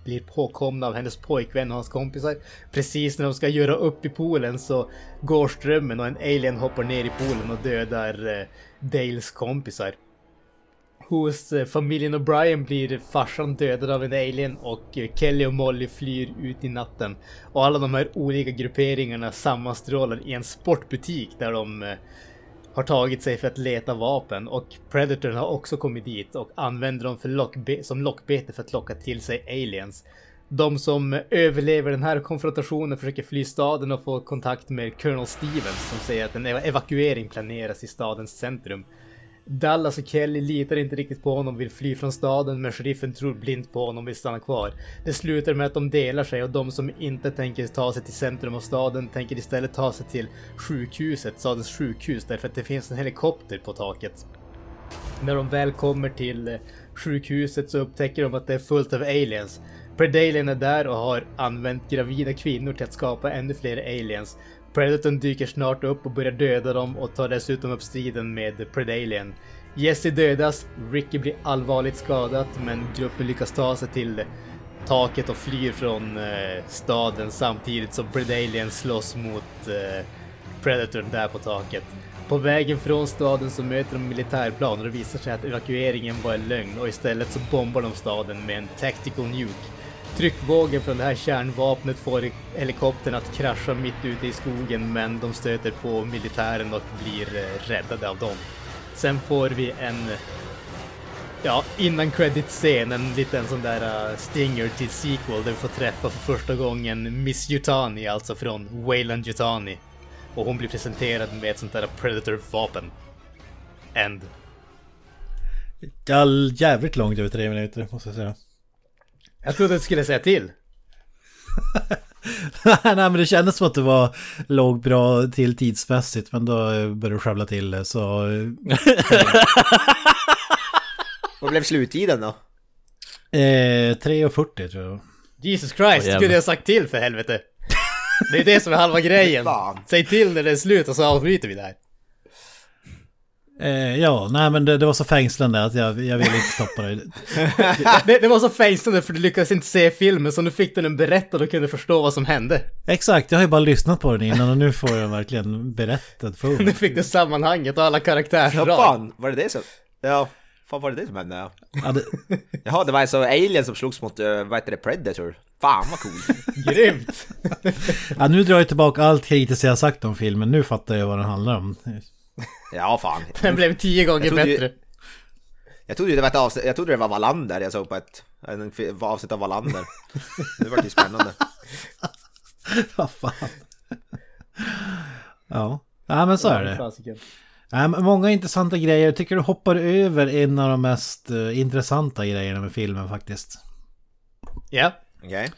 A: blir påkomna av hennes pojkvän och hans kompisar. Precis när de ska göra upp i poolen så går strömmen och en alien hoppar ner i poolen och dödar eh, Dales kompisar. Hos eh, familjen O'Brien blir farsan dödad av en alien och eh, Kelly och Molly flyr ut i natten. Och alla de här olika grupperingarna sammanstrålar i en sportbutik där de eh, har tagit sig för att leta vapen och Predatorn har också kommit dit och använder dem för lockbe som lockbete för att locka till sig aliens. De som överlever den här konfrontationen försöker fly staden och få kontakt med Colonel Stevens som säger att en evakuering planeras i stadens centrum. Dallas och Kelly litar inte riktigt på honom och vill fly från staden men sheriffen tror blint på honom och vill stanna kvar. Det slutar med att de delar sig och de som inte tänker ta sig till centrum av staden tänker istället ta sig till sjukhuset, stadens sjukhus, därför att det finns en helikopter på taket. När de väl kommer till eh, sjukhuset så upptäcker de att det är fullt av aliens. Predalien är där och har använt gravida kvinnor till att skapa ännu fler aliens. Predatorn dyker snart upp och börjar döda dem och tar dessutom upp striden med Predalien. Jesse dödas, Ricky blir allvarligt skadat men gruppen lyckas ta sig till taket och flyr från eh, staden samtidigt som Predalien slåss mot eh, Predatorn där på taket. På vägen från staden så möter de militärplan och det visar sig att evakueringen var en lögn och istället så bombar de staden med en tactical nuke. Tryckvågen från det här kärnvapnet får helikoptern att krascha mitt ute i skogen men de stöter på militären och blir eh, räddade av dem. Sen får vi en Ja, innan credit-scen, en liten sån där uh, stinger till sequel där vi får träffa för första gången Miss Yutani, alltså från Wayland Yutani. Och hon blir presenterad med ett sånt där Predator-vapen. End.
C: Jävligt långt över tre minuter, måste jag säga.
A: Jag trodde att du skulle säga till.
C: Nej men det kändes som att det var låg bra till tidsmässigt men då började du sjabbla till det så...
B: Vad blev sluttiden då?
C: Eh, 3.40 tror jag.
A: Jesus Christ, oh, skulle jag sagt till för helvete. Det är det som är halva grejen. Säg till när det är slut och så avbryter vi det här.
C: Eh, ja, nej men det, det, var så fängslande att jag, jag ville inte stoppa det.
A: det. det. var så fängslande för du lyckades inte se filmen så nu fick du den berättad och kunde förstå vad som hände.
C: Exakt, jag har ju bara lyssnat på den innan och nu får jag verkligen berättat för
A: mig. Nu fick du sammanhanget och alla karaktärsdrag.
B: Ja, fan, var det det som... Ja, fan var det det som hände? Ja, ja det... Jaha, det var alltså Alien som slogs mot, uh, vad heter det, Predator? Fan vad coolt!
A: Grymt!
C: ja, nu drar jag tillbaka allt kritiskt jag sagt om filmen, nu fattar jag vad den handlar om.
B: Ja, fan.
A: Den blev tio gånger jag bättre. Ju,
B: jag trodde det var ett avsnitt, jag trodde det var Wallander jag såg på ett, en avsnitt av Wallander. Det var ju spännande.
C: Vad fan. Ja. ja, men så är det. Ja, många intressanta grejer. Jag tycker du hoppar över en av de mest uh, intressanta grejerna med filmen faktiskt.
A: Ja.
B: Okej. Okay.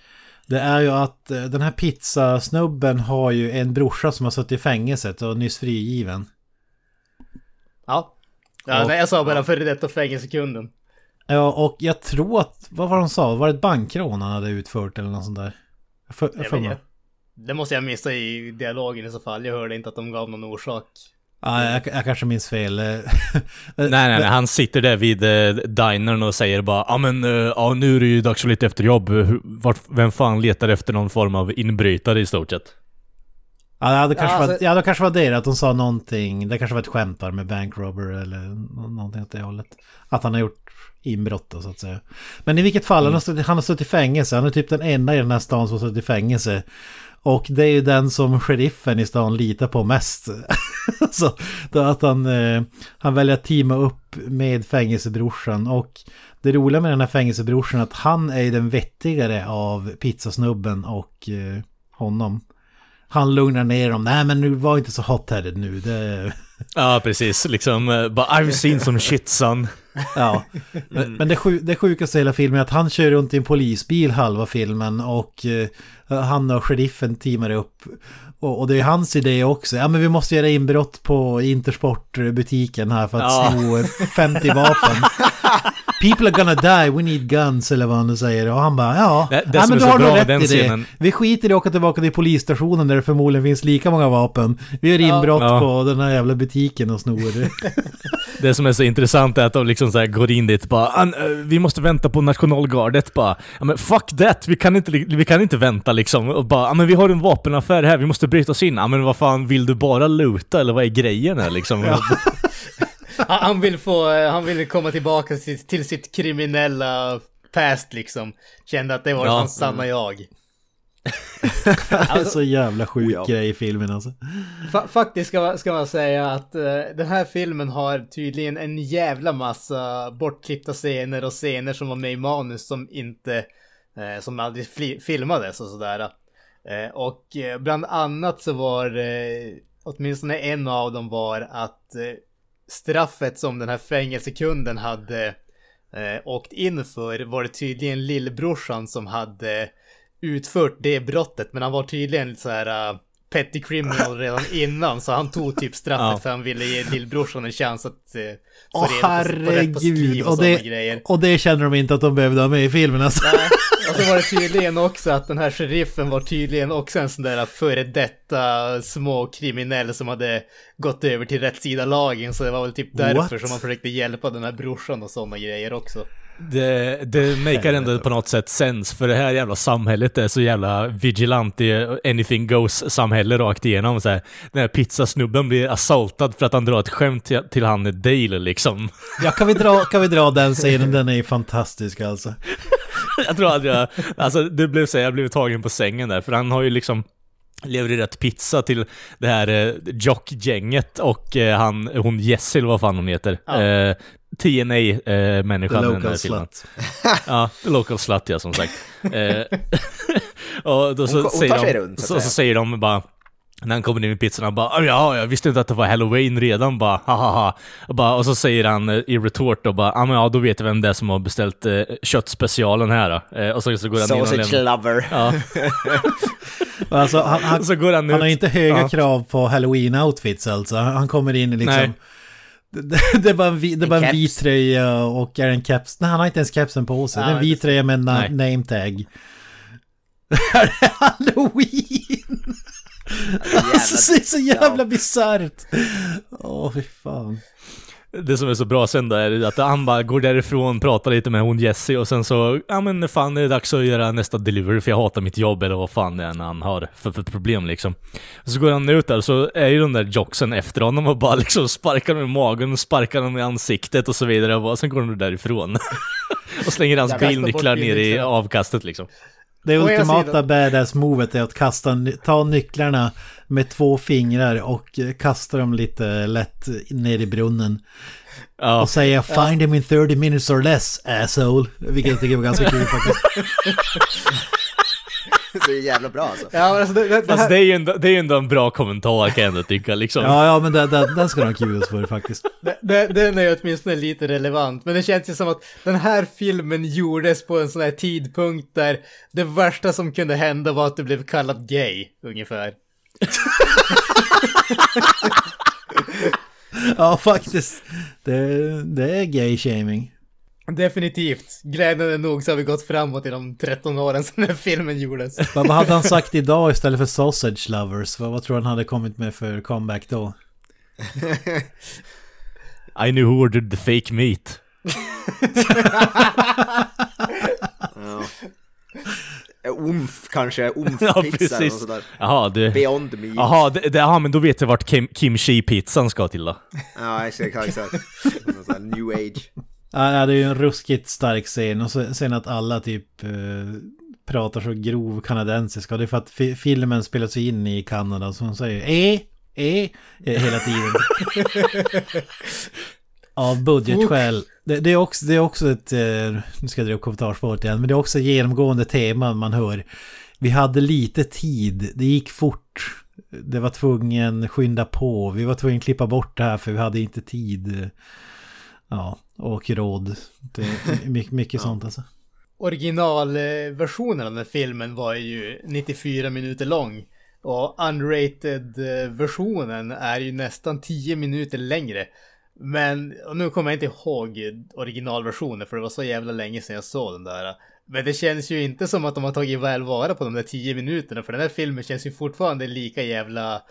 C: Det är ju att uh, den här pizzasnubben har ju en brorsa som har suttit i fängelset och nyss frigiven.
A: Ja. Ja, och, nej, jag sa bara före detta fängelsekunden.
C: Ja, och jag tror att, vad var de sa? Var det ett bankrån han hade utfört eller något sånt där?
A: För, jag för jag, det måste jag missa i dialogen i så fall. Jag hörde inte att de gav någon orsak.
C: Ja, jag, jag kanske minns fel.
D: nej, nej, nej, han sitter där vid eh, dinern och säger bara ja men, eh, ja nu är det ju dags för lite efterjobb. Vart, vem fan letar efter någon form av inbrytare i stort sett?
C: Ja, det kanske, ja, alltså... var, ja, det kanske var det att de sa någonting. Det kanske var ett skämt där med bankrobber eller någonting åt det hållet. Att han har gjort inbrott då, så att säga. Men i vilket fall, mm. han, har suttit, han har suttit i fängelse. Han är typ den enda i den här stan som har suttit i fängelse. Och det är ju den som sheriffen i stan litar på mest. så att han, eh, han väljer att teama upp med fängelsebrorsan. Och det roliga med den här fängelsebrorsan är att han är den vettigare av pizzasnubben och eh, honom. Han lugnar ner dem. Nej men nu var inte så hot-headed nu. Det...
D: Ja, precis. Liksom, eh, bara I've seen some shit son.
C: Ja. Men, men det, sju, det sjukaste i hela filmen är att han kör runt i en polisbil halva filmen och eh, han och sheriffen teamar upp. Och, och det är hans idé också. Ja men vi måste göra inbrott på Intersport-butiken här för att
D: Ja.
C: sno eh, 50 vapen. People are gonna die, we need guns eller vad han nu säger. Och han bara ja,
D: Det- det
C: ja men du har nog rätt i det.
D: scenen-
C: Vi skiter i att åka tillbaka till polisstationen där det förmodligen finns lika många vapen. Vi gör inbrott
D: Ja.
C: på den här jävla butiken och snor.
D: Det som är så intressant är att de liksom så här går in dit bara "An- eh, Vi måste vänta på nationalgardet bara ja, men fuck that, vi kan inte, vi kan inte vänta liksom och bara ja, men vi har en vapenaffär här, vi måste bryta oss in. Ja men vad fan, vill du bara luta eller vad är grejen här liksom?
A: Han han vill få, eh, han vill komma tillbaka till, till sitt kriminella past liksom. Kände att det var
D: Ja.
A: hans sanna jag.
C: Det är så jävla sjuk
B: Oh, ja.
C: grej i filmen alltså.
A: Fa- faktiskt ska, man- ska man säga att eh, den här filmen har tydligen en jävla massa bortklippta scener och scener som var med i manus som inte, eh, som aldrig filmades och sådär. Eh, och bland annat så var åtminstone en av dem var att straffet som den här fängelsekunden hade åkt in för var det tydligen lillbrorsan som hade utfört det brottet men han var tydligen lite så här uh, petty criminal redan innan så han tog typ straffet
D: Ja.
A: för han ville ge lillbrorsan en chans att uh, få reda på, rätt på skriv och,
C: Och det,
A: grejer.
C: och det känner de inte att de behövde ha med i filmen alltså.
A: Nej. Och så var det tydligen också att den här sheriffen var tydligen också en sån där före detta småkriminell som hade gått över till rätt sida lagen så det var väl typ därför
C: What?
A: som man försökte hjälpa den här brorsan och sådana grejer också.
D: Det, det makar ändå på något sätt sens för det här jävla samhället är så jävla vigilante anything goes samhälle rakt igenom så här. Den här pizzasnubben blir assaultad för att han drar ett skämt till, till han Dale liksom.
C: Ja, kan vi dra, kan vi dra den scenen? Den är ju fantastisk alltså.
D: Jag tror aldrig jag, alltså det blev så här, jag blev tagen på sängen där för han har ju liksom levererat pizza till det här eh, jockgänget och eh, han, hon Jessie eller vad fan hon heter.
A: Ja.
D: Eh, TNA-människan
C: The
D: i den här filmen. Ja, local slut ja, som sagt. eh, och då så,
B: Hon- hon
D: säger de,
B: runt, så
D: så, så säger de bara när han kommer in med pizzan, han bara "Ah, ja, jag visste inte att det var halloween redan, bara hahaha. Och, bara, och så säger han eh, i retort då bara, ja men ja, då vet jag vem det är som har beställt eh, köttspecialen här då. Eh, och så, så går han in och
B: Sausage
D: lämnar...
B: lover.
D: Ja,
C: Alltså, han, han,
D: så går han ut.
C: han har inte höga
D: Ja.
C: krav på halloween-outfits alltså. Han kommer in i liksom...
D: Nej.
C: Det, det bara en, vi- det en
B: En
C: vit tröja och är en keps. Nej, han har inte ens kepsen på sig.
A: Ja,
C: det är en vit tröja med en na- name tag. Är det halloween? Alltså, det är så jävla bisarrt. Åh, fy fan.
D: Det som är så bra sen då är att han bara går därifrån, pratar lite med hon Jessie och sen så, ja men fan det är dags att göra nästa delivery för jag hatar mitt jobb eller vad fan det är han har för, för problem liksom. Så går han ut där så är ju de där jocksen efter honom och bara liksom sparkar dem i magen, sparkar dem i ansiktet och så vidare och bara, sen går de därifrån. och slänger hans bilnycklar ner i avkastet liksom.
C: Det ultimata badass-movet är att kasta, ta nycklarna med två fingrar och kasta dem lite lätt ner i brunnen.
D: Ja,
C: Och säga 'Find him in 30 minutes or less, asshole' Vilket jag tycker var ganska kul faktiskt.
B: Är jävla bra alltså.
A: Ja, men alltså det, det,
D: fast det är ju ändå, det är ju ändå en bra kommentar kan jag ändå tycka liksom.
C: Ja, ja men den, den, den ska de ha kudos för faktiskt.
A: det, det, den är ju åtminstone lite relevant. Men det känns ju som att den här filmen gjordes på en sån här tidpunkt där det värsta som kunde hända var att du blev kallad gay, ungefär.
C: Ja, faktiskt. Det, det är gay-shaming.
A: Definitivt. Glädjande nog så har vi gått framåt i de 13 åren sedan den här filmen gjordes.
C: Vad, hade han sagt idag istället för sausage lovers? Vad, vad tror han hade kommit med för comeback då?
D: I knew who ordered the fake meat.
B: Ja. Eh, Umf kanske,
D: Ja,
B: umf-pizza eller
D: precis.
B: något sådär.
D: Jaha, du...
B: Beyond meat.
D: Jaha, det, det, aha, men då vet jag vart Kim, kimchi-pizzan ska till då.
B: Ja, exakt, exakt. New age.
C: Ja, det är ju en ruskigt stark scen och sen att alla typ eh, pratar så grov kanadensiska. Det är för att fi, filmen spelas in i Kanada så hon säger eh, eh, eh hela tiden. Av budgetskäl. Det, det, är också, det är också ett, eh, nu ska jag dra upp kommentarsspåret igen, men det är också genomgående tema man hör. vi hade lite tid, det gick fort. Det var tvungen skynda på, vi var tvungna klippa bort det här för vi hade inte tid. Ja, och råd. Det är mycket, mycket sånt alltså.
A: Originalversionen av den filmen var ju 94 minuter lång. Och unrated-versionen är ju nästan 10 minuter längre. Men nu kommer jag inte ihåg originalversionen för det var så jävla länge sedan jag såg den där. Men det känns ju inte som att de har tagit väl vara på de där 10 minuterna för den här filmen känns ju fortfarande lika jävla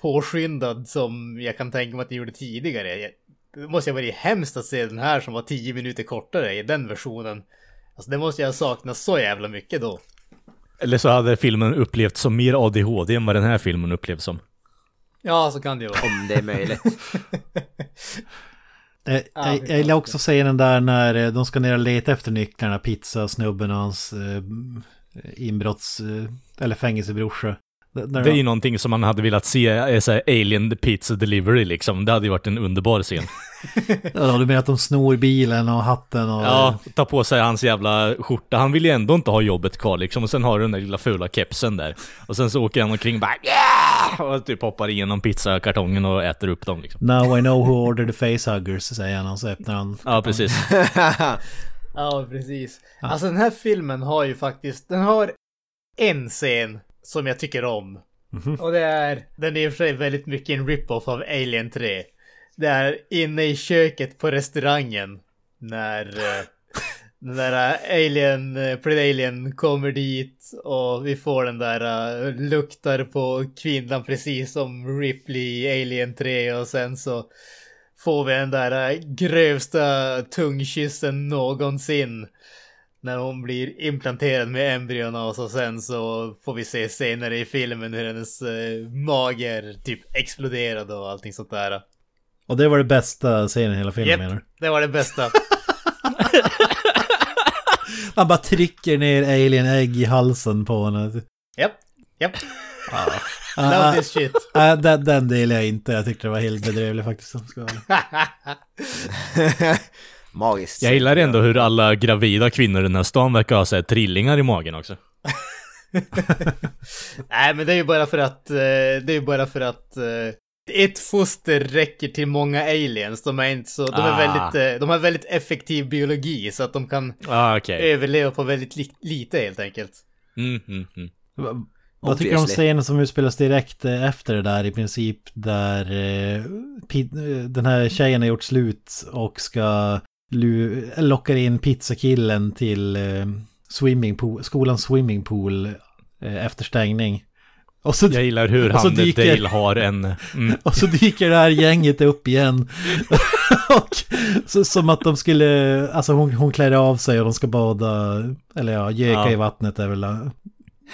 A: påskyndad som jag kan tänka mig att den gjorde tidigare. Det måste ju ha varit hemskt att se den här som var 10 minuter kortare i den versionen. Alltså det måste jag ha saknat så jävla mycket då.
D: Eller så hade filmen upplevts som mer ADHD än vad den här filmen upplevs som.
A: Ja, så kan det ju vara.
B: Om det är möjligt.
C: Eh, Jag, jag gillar också scenen där när eh, de ska ner och leta efter nycklarna, pizza, snubben och hans eh, inbrotts... Eh, eller fängelsebrorsa.
D: Det är ju någonting som man hade velat se, är så här Alien Pizza Delivery liksom. Det hade ju varit en underbar scen.
C: Ja, du menar att de snor bilen och hatten och...
D: Ja, ta på sig hans jävla skjorta. Han vill ju ändå inte ha jobbet kvar liksom. Och sen har du den där lilla fula kepsen där. Och sen så åker han omkring och bara yeah! Och typ hoppar igenom pizzakartongen och äter upp dem liksom.
C: Now I know who ordered the facehuggers, säger han och så öppnar han.
D: Ja, precis.
A: Ja, precis. Alltså den här filmen har ju faktiskt, den har en scen som jag tycker om. Och det är, den är i och för sig väldigt mycket en rip-off av Alien 3. Det är inne i köket på restaurangen. När eh, den där Alien, eh, Predalien kommer dit och vi får den där uh, luktar på kvinnan precis som Ripley i Alien 3 och sen så får vi den där eh, grövsta tungkyssen någonsin. När hon blir implanterad med embryona och så sen så får vi se senare i filmen hur hennes eh, mage typ exploderade och allting sånt där.
C: Och det var det bästa scenen i hela filmen
A: Japp,
C: menar du?
A: det var det bästa.
C: Han bara trycker ner alien-ägg i halsen på henne.
A: Japp, japp.
C: Ah,
A: Love this shit.
C: ah, den, den delar jag inte. Jag tyckte det var helt bedrövligt faktiskt. ska.
B: Magiskt.
D: Jag gillar ändå hur alla gravida kvinnor i den här stan verkar ha här, trillingar i magen också.
A: Nej men det är ju bara för att, eh, det är ju bara för att eh, ett foster räcker till många aliens. De är inte så, de är
D: Ah.
A: väldigt, eh, de har väldigt effektiv biologi så att de kan
D: Ah, okej.
A: överleva på väldigt li- lite helt enkelt.
D: Mm, mm, mm.
C: Va- Vad tycker du om scenen som utspelas direkt efter det där i princip? Där den här tjejen har gjort slut och ska lockar in pizzakillen till eh, swimmingpool, skolans swimmingpool eh, efter stängning. Och så,
D: Jag gillar hur han,
C: dyker-
D: Dale, har en... Mm,
C: och så dyker det här gänget upp igen. och så, som att de skulle, alltså hon, hon klär av sig och de ska bada, eller ja, göka
D: Ja.
C: i vattnet är väl...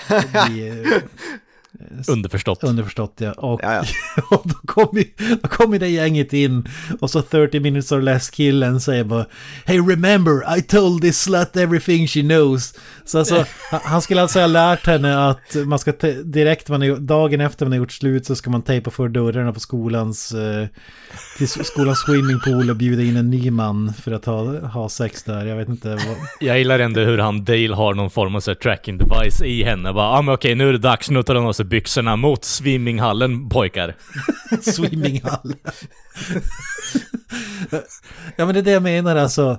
C: bli,
D: underförstått.
C: Underförstått ja. Och,
B: Ja,
C: och då kommer då kommer det gänget in och så 30 minutes or less killen säger bara Hey remember I told this slut everything she knows. Så alltså, han- skulle alltså ha lärt henne att man ska direkt man är, dagen efter man har gjort slut så ska man tejpa för dörrarna på skolans eh, till skolans swimmingpool och bjuda in en ny man för att ha, ha sex där. Jag vet inte vad.
D: Jag gillar ändå hur han, Dale, har någon form av så här, tracking device i henne. Bara, ah, men okej, nu är det dags. Nu tar han av sig byxorna mot swimminghallen, pojkar.
C: Swimminghallen. ja men det är det jag menar alltså.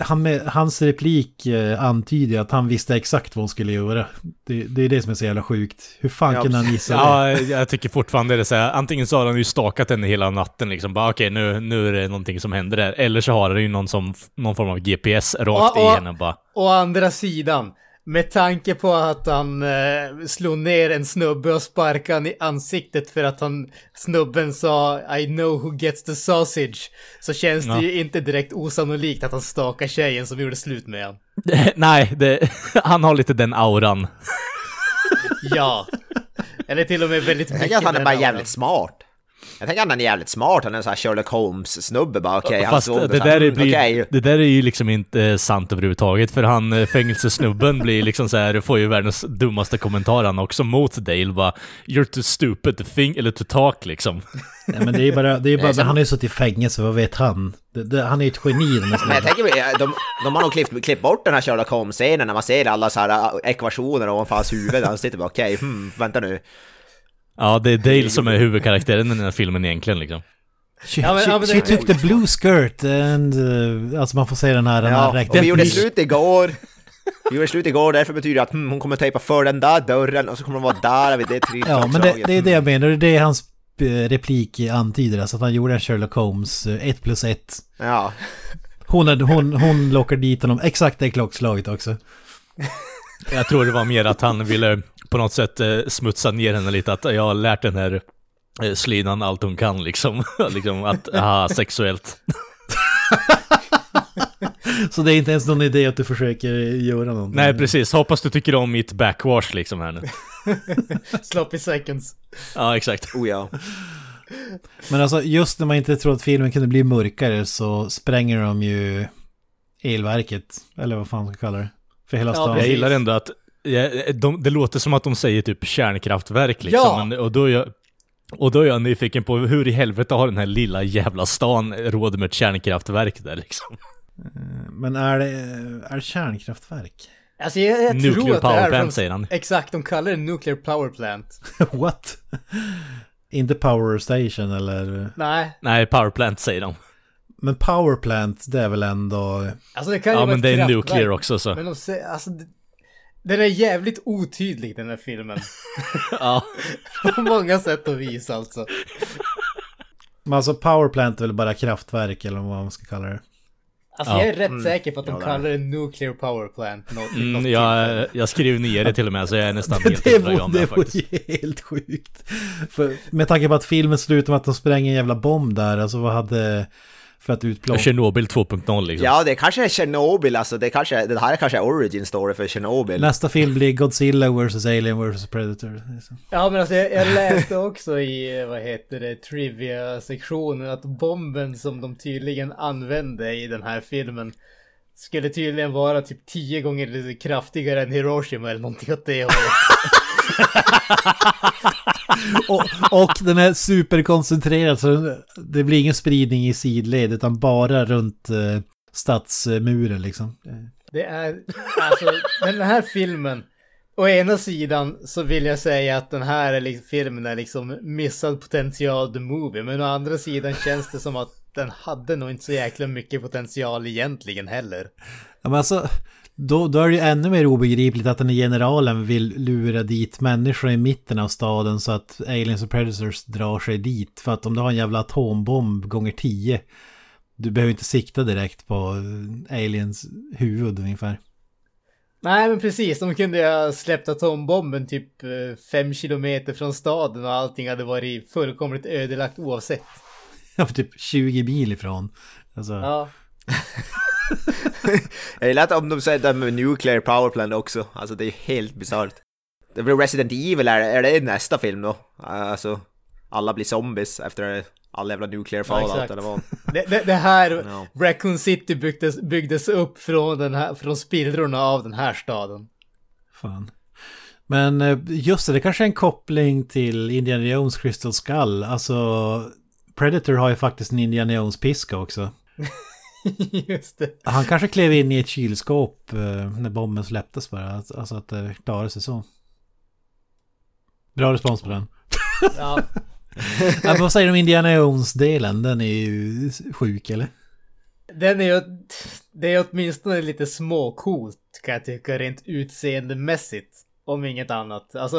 C: Han med, hans replik eh, antyder att han visste exakt vad hon skulle göra. Det, det är det som är så jävla sjukt. Hur fan
B: Ja,
C: kunde han gissa det?
D: Ja, jag tycker fortfarande det är så här, antingen så har han ju stakat henne hela natten liksom. Bara okej, nu, nu är det någonting som händer där. Eller så har han ju någon, som, någon form av GPS rakt
A: Och-
D: i
A: och-
D: henne bara.
A: Å andra sidan, med tanke på att han eh, slog ner en snubbe och sparkade han i ansiktet för att han, snubben sa I know who gets the sausage, så känns det
D: Ja.
A: ju inte direkt osannolikt att han stakar tjejen som gjorde slut med honom.
D: Nej, det, han har lite den auran.
A: Ja. Eller till och med väldigt
B: Jag
A: mycket
B: tänker att han är bara
A: auran.
B: jävligt smart. Jag tänker att han är jävligt smart, han är en sån här Sherlock Holmes-snubbe bara, okej, han
D: Fast
B: såg
D: det där, är,
B: mm,
D: blir,
B: okej.
D: det där är ju liksom inte eh, sant överhuvudtaget för han eh, fängelsesnubben blir liksom så här, får ju världens dummaste kommentar han också mot Dale bara You're too stupid to think, eller to talk liksom.
C: Ja, men det är bara, det är bara
B: Nej,
C: han har ju suttit i fängelse, vad vet han? Det, det, han är ju ett geni den här
B: jag tänker, de, de har nog klippt, klippt bort den här Sherlock Holmes-scenen när man ser alla så här ekvationer ovanför hans huvud. Han sitter bara okej, hmm, vänta nu.
D: Ja, det är Dale som är huvudkaraktären i den här filmen egentligen liksom.
C: She,
A: Ja, men-
C: she,
A: ja, men
C: she
A: det-
C: took the blue skirt and... Uh, alltså man får se den här... Den här
B: Ja,
C: räknat-
B: och vi gjorde slut igår. Vi gjorde slut igår, därför betyder det att hmm, hon kommer tejpa för den där dörren och så kommer hon vara där vid det
C: Ja, men det, det är det jag menar. Det är det hans eh, replik antyder. Alltså att han gjorde en Sherlock Holmes, eh, ett plus ett.
B: Ja,
C: Hon, hade- hon, hon lockar dit honom exakt det klockslaget också.
D: Jag tror det var mer att han ville på något sätt eh, smutsa ner henne lite, att jag har lärt den här eh, slinan allt hon kan liksom. liksom att, aha, sexuellt.
C: Så det är inte ens någon idé att du försöker göra någonting.
D: Nej precis, hoppas du tycker om mitt backwash liksom här nu.
A: Sloppy seconds.
D: Ja, exakt.
B: oh ja.
C: Men alltså just när man inte tror att filmen kunde bli mörkare så spränger de ju elverket. Eller vad fan man ska kalla det. För hela
A: Ja,
C: stan.
D: Jag
A: precis.
D: gillar ändå att ja, de, det låter som att de säger typ kärnkraftverk liksom.
A: Ja!
D: Men, och, då är jag, och då är jag nyfiken på hur i helvete har den här lilla jävla stan råd med ett kärnkraftverk där liksom?
C: Men är det, är det kärnkraftverk?
A: Alltså jag, jag
D: Nuclear
A: tror att det
D: power
A: är
D: plant,
A: från-
D: säger han.
A: Exakt, de kallar det nuclear power plant.
C: What? inte power station eller...
A: Nej,
D: Nej, powerplant säger de.
C: Men power plant det är väl ändå...
A: alltså det kan ju
D: Ja
A: vara
D: men
A: ett
D: det är
A: kraftverk.
D: nuclear också så.
A: Men de säger, alltså det- den är jävligt otydlig den här filmen.
D: Ja.
A: På många sätt och vis alltså.
C: Men alltså power plant är väl bara kraftverk eller vad man ska kalla det.
A: Alltså
D: Ja.
A: jag är rätt säker på att de
B: Ja, det
A: kallar det nuclear power plant. Något, något
D: Mm, jag, jag skriver ner det till och med så jag är nästan helt
C: Det vore,
D: om
C: det
D: det
C: vore
D: faktiskt.
C: ju helt sjukt. För, med tanke på att filmen slutar med att de spränger en jävla bomb där, alltså vad hade... För att utplåna...
D: Tjernobyl 2.0 liksom.
B: Ja, det kanske är Tjernobyl, alltså det, kanske, det här är kanske origin story för Tjernobyl.
C: Nästa film blir Godzilla vs. Alien vs. Predator.
A: Ja men alltså jag, jag läste också i, vad heter det, trivia-sektionen att bomben som de tydligen använde i den här filmen skulle tydligen vara typ tio gånger kraftigare än Hiroshima eller någonting åt det hållet.
C: Och, och den är superkoncentrerad så det blir ingen spridning i sidled utan bara runt eh, stadsmuren liksom.
A: Det är, alltså den här filmen, å ena sidan så vill jag säga att den här är liksom, filmen är liksom missad potential the movie, men å andra sidan känns det som att den hade nog inte så jäkla mycket potential egentligen heller.
C: Ja, men alltså, då, då är det ju ännu mer obegripligt att den generalen vill lura dit människor i mitten av staden så att aliens och predators drar sig dit. För att om du har en jävla atombomb gånger tio, du behöver inte sikta direkt på eh, aliens huvud ungefär.
A: Nej men precis, de kunde ju ha släppt atombomben typ eh, fem kilometer från staden och allting hade varit fullkomligt ödelagt oavsett.
C: Ja, typ 20 mil ifrån. Alltså,
A: Ja.
B: Jag gillar att om de säger det med nuclear power plant också, alltså det är helt bisarrt. Det blir Resident Evil, är, är det nästa film då? Alltså, alla blir zombies efter all jävla nuclear fallout
A: exakt.
B: eller vad?
A: Det, det, det här,
B: Ja.
A: Raccoon City byggdes, byggdes upp från, den här, från spillrorna av den här staden.
C: Fan. Men eh, just det, det kanske är en koppling till Indiana Jones Crystal Skull. Alltså, Predator har ju faktiskt en Indiana Jones-piska också.
A: Just det.
C: Han kanske klev in i ett kylskåp eh, när bomben släpptes bara. Alltså att det klarade sig så. Bra respons på den.
A: Ja.
C: vad säger du om Indiana Jones-delen? Den är ju sjuk eller?
A: Den är ju, det är åtminstone lite småcoolt kan jag tycka rent utseendemässigt. Om inget annat. Alltså,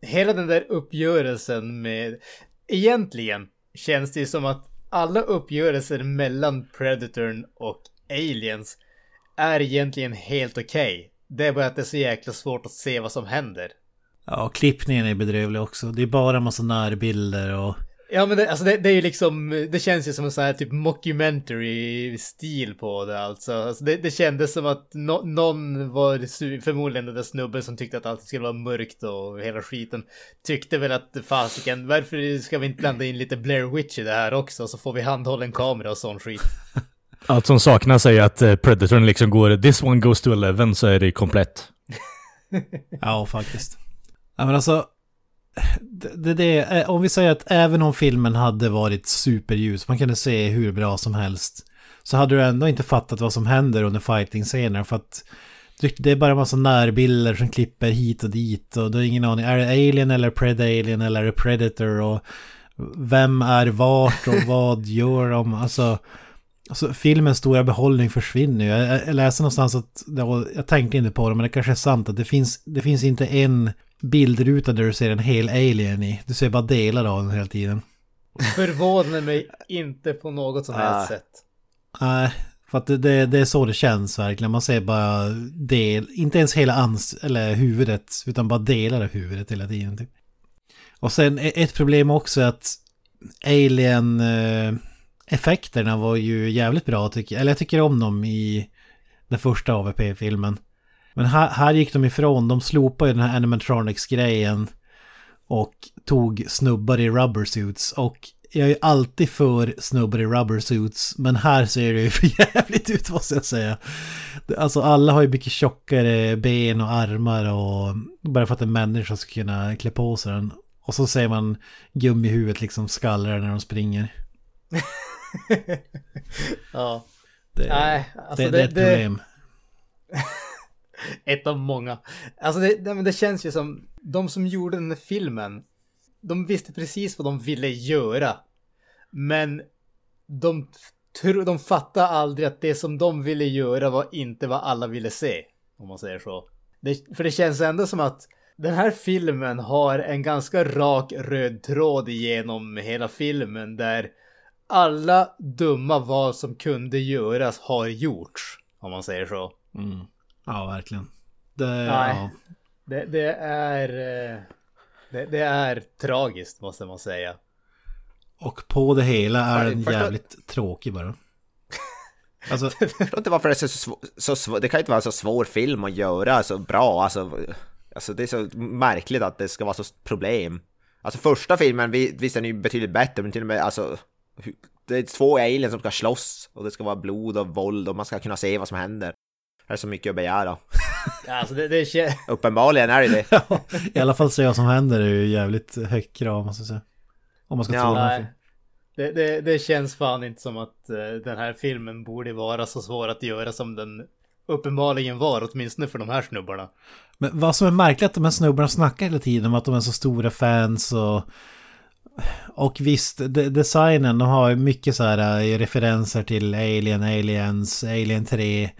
A: hela den där uppgörelsen med, egentligen känns det ju som att alla uppgörelser mellan Predatorn och Aliens är egentligen helt okej. Det är bara att det är så jäkla svårt att se vad som händer.
C: Ja, klippningen är bedrövlig också. Det är bara en massa närbilder och...
A: Ja men det, alltså det, det är ju liksom, det känns ju som en sån här typ mockumentary-stil på det alltså. alltså det, det kändes som att no, någon var förmodligen den där snubben som tyckte att allt skulle vara mörkt och hela skiten. Tyckte väl att fasiken, varför ska vi inte blanda in lite Blair Witch i det här också? Så får vi handhållen kamera och sån skit.
D: Allt som saknas är ju att eh, Predatorn liksom går this one goes to 11 så är det komplett.
C: Ja, faktiskt. Ja, men alltså... Det, det, eh, om vi säger att även om filmen hade varit superljus, man kunde se hur bra som helst, så hade du ändå inte fattat vad som händer under fighting-scener för att det är bara en massa närbilder som klipper hit och dit och du har ingen aning. Är det Alien eller Pred-Alien eller är det Predator och vem är vart och vad gör de? Alltså, alltså filmens stora behållning försvinner ju. Jag, läste någonstans att, ja, jag tänkte inte på det men det kanske är sant att det finns, det finns inte en bildruta där du ser en hel alien i. Du ser bara delar av den hela tiden.
A: Förvånar mig inte på något som
B: Ah.
A: helst sätt.
C: Nej, för att det, det, det är så det känns verkligen. Man ser bara del, inte ens hela ans eller huvudet, utan bara delar av huvudet hela tiden. Typ. Och sen e- ett problem också är att Alien-effekterna var ju jävligt bra tycker jag. Eller jag tycker om dem i den första AVP-filmen. Men här, här gick de ifrån, de slopade ju den här animatronics-grejen och tog snubbar i rubber suits. Och jag är alltid för snubbar i rubber suits, men här ser det ju för jävligt ut måste jag säga. Alltså alla har ju mycket tjockare ben och armar och bara för att en människa ska kunna klä på sig den. Och så ser man gummihuvudet liksom skallra när de springer.
A: Ja.
C: Det,
A: Nej, alltså
C: det,
A: det,
C: det är ett
A: det-
C: problem.
A: Ett av många. Alltså det, det, det känns ju som, de som gjorde den här filmen, de visste precis vad de ville göra. Men de, de fattade aldrig att det som de ville göra var inte vad alla ville se. Om man säger så. Det, för det känns ändå som att den här filmen har en ganska rak röd tråd igenom hela filmen där alla dumma val som kunde göras har gjorts. Om man säger så.
C: Mm. Ja, verkligen. Det,
A: Nej.
C: ja.
A: Det, det är... eh, Det, det är tragiskt måste man säga.
C: Och på det hela är den jävligt tråkig bara. Alltså,
B: Jag förstår inte varför det är så, svå- så svår, det kan inte vara en så svår film att göra så bra, alltså, alltså det är så märkligt att det ska vara så problem. Alltså första filmen, vi- visst den är ju betydligt bättre, men till och med alltså, det är två aliens som ska slåss och det ska vara blod och våld och man ska kunna se vad som händer. Är så mycket att begära.
A: Ja, Alltså det, det kän-
B: Uppenbarligen är det det.
C: I alla fall se vad som händer är ju jävligt högt krav måste jag säga. Om man ska
B: Ja,
C: tro den
A: det, det, det känns fan inte som att eh, den här filmen borde vara så svår att göra som den uppenbarligen var, åtminstone för de här snubbarna.
C: Men vad som är märkligt är att de här snubbarna snackar hela tiden om att de är så stora fans och... Och visst, de, designen, de har mycket så här eh, referenser till Alien, Aliens, Alien 3.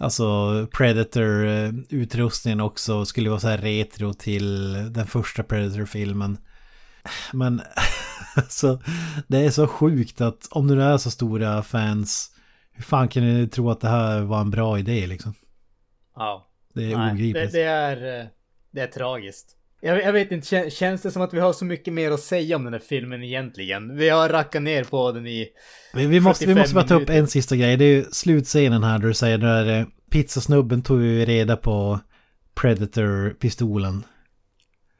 C: Alltså Predator-utrustningen också skulle vara så här retro till den första Predator-filmen. Men alltså, det är så sjukt att om du är så stora fans, hur fan kan ni tro att det här var en bra idé liksom?
A: Ja.
C: Det är
A: Nej, det,
C: obegripligt.
A: det är... eh, Det är tragiskt. Jag, jag vet inte, kän- känns det som att vi har så mycket mer att säga om den här filmen egentligen? Vi har rackat ner på den i...
C: Vi, vi, måste, vi
A: 45
C: måste bara ta upp en sista grej. Det är ju slutscenen här där du säger där eh, pizzasnubben tog ju reda på Predator-pistolen.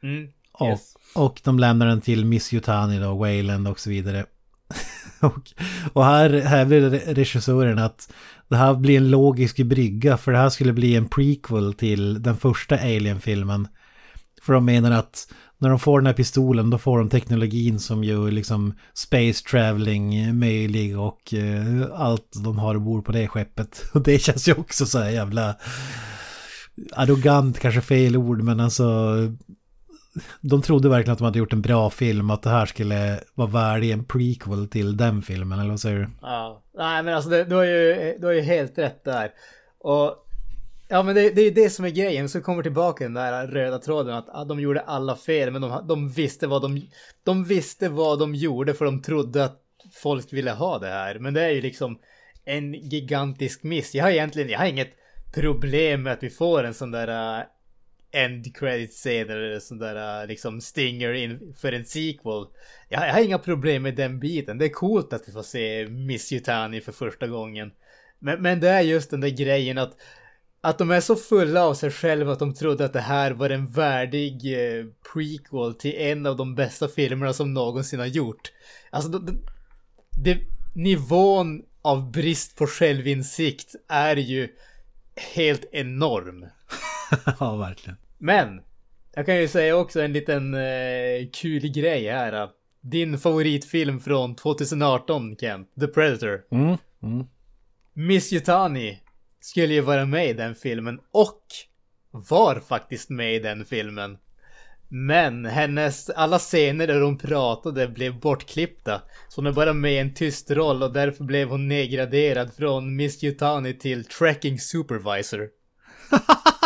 A: Mm,
C: Och,
A: yes.
C: och de lämnar den till Miss Yutani då, Wayland och så vidare. och, och här hävdar re- regissören att det här blir en logisk brygga för det här skulle bli en prequel till den första Alien-filmen. För de menar att när de får den här pistolen då får de teknologin som gör liksom space traveling möjlig och eh, allt de har ombord på det skeppet. Och det känns ju också så här jävla arrogant, kanske fel ord, men alltså de trodde verkligen att de hade gjort en bra film, att det här skulle vara värdig en prequel till den filmen, eller vad säger du?
A: Ja, nej men alltså det, du, har ju, du har ju helt rätt där. Och ja men det, det är det som är grejen, så kommer tillbaka den där röda tråden att ah, de gjorde alla fel men de, de visste vad de, de visste vad de gjorde för de trodde att folk ville ha det här. Men det är ju liksom en gigantisk miss. Jag har egentligen, jag har inget problem med att vi får en sån där uh, end credit scen eller sån där ah, liksom stinger in för en sequel. Jag, jag har inga problem med den biten. Det är coolt att vi får se Miss Yutani för första gången. Men, men det är just den där grejen att att de är så fulla av sig själva att de trodde att det här var en värdig eh, prequel till en av de bästa filmerna som någonsin har gjort. Alltså, det, det, nivån av brist på självinsikt är ju helt enorm.
C: ja, verkligen.
A: Men, jag kan ju säga också en liten eh, kul grej här. Din favoritfilm från 2018, Kent, The Predator.
C: Mm, mm.
A: Miss Yutani skulle ju vara med i den filmen och var faktiskt med i den filmen. Men hennes, alla scener där hon pratade blev bortklippta. Så hon är bara med i en tyst roll och därför blev hon nedgraderad från Miss Yutani till Tracking Supervisor.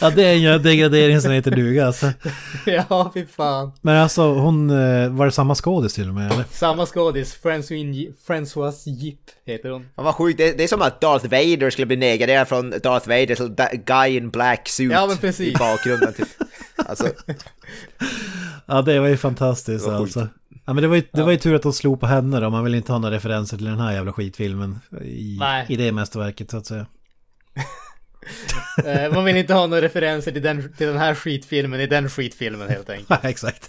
C: Ja, det är en degradering som heter duga alltså.
A: ja, fy fan.
C: Men alltså hon, eh, var det samma skådis till och med eller?
A: Samma skådis, François, Jip heter hon.
B: Ja, vad sjukt, det, det är som att Darth Vader skulle bli negaderad från Darth Vader till Guy in Black Suit
A: Ja, men precis.
B: i bakgrunden typ. Alltså,
C: Ja, det var ju fantastiskt
B: Det var
C: alltså. Ja, men det var, ju, det var ju tur att de slog på henne då. Man vill inte ha några referenser till den här jävla skitfilmen i,
A: Nej.
C: i det mästerverket så att säga.
A: Eh, man vill inte ha några referenser till den, till den här skitfilmen i den skitfilmen helt enkelt.
C: Exakt.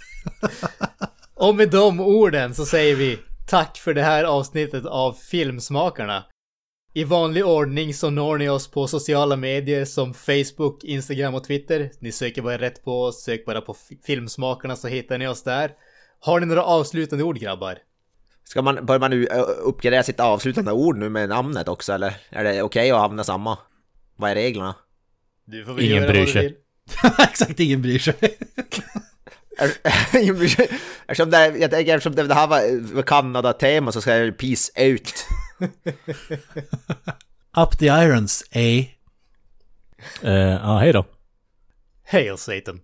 A: Och med de orden så säger vi tack för det här avsnittet av Filmsmakarna. I vanlig ordning så når ni oss på sociala medier som Facebook, Instagram och Twitter. Ni söker bara rätt på oss, sök bara på Filmsmakarna så hittar ni oss där. Har ni några avslutande ord grabbar?
B: ska man, bör man nu uppgradera sitt avslutande ord nu med namnet också eller? Är det okej att använda samma? Vad är reglerna?
A: Du får väl
D: Ingen
A: göra
D: bryr
A: vad du
D: sig.
A: vill.
C: exakt, ingen bryr sig.
B: eftersom, det, jag tänker, eftersom det här var, Kanada-tema så ska jag peace out.
C: Up the irons, eh?
D: Eh, ja, hej då.
A: Hail Satan.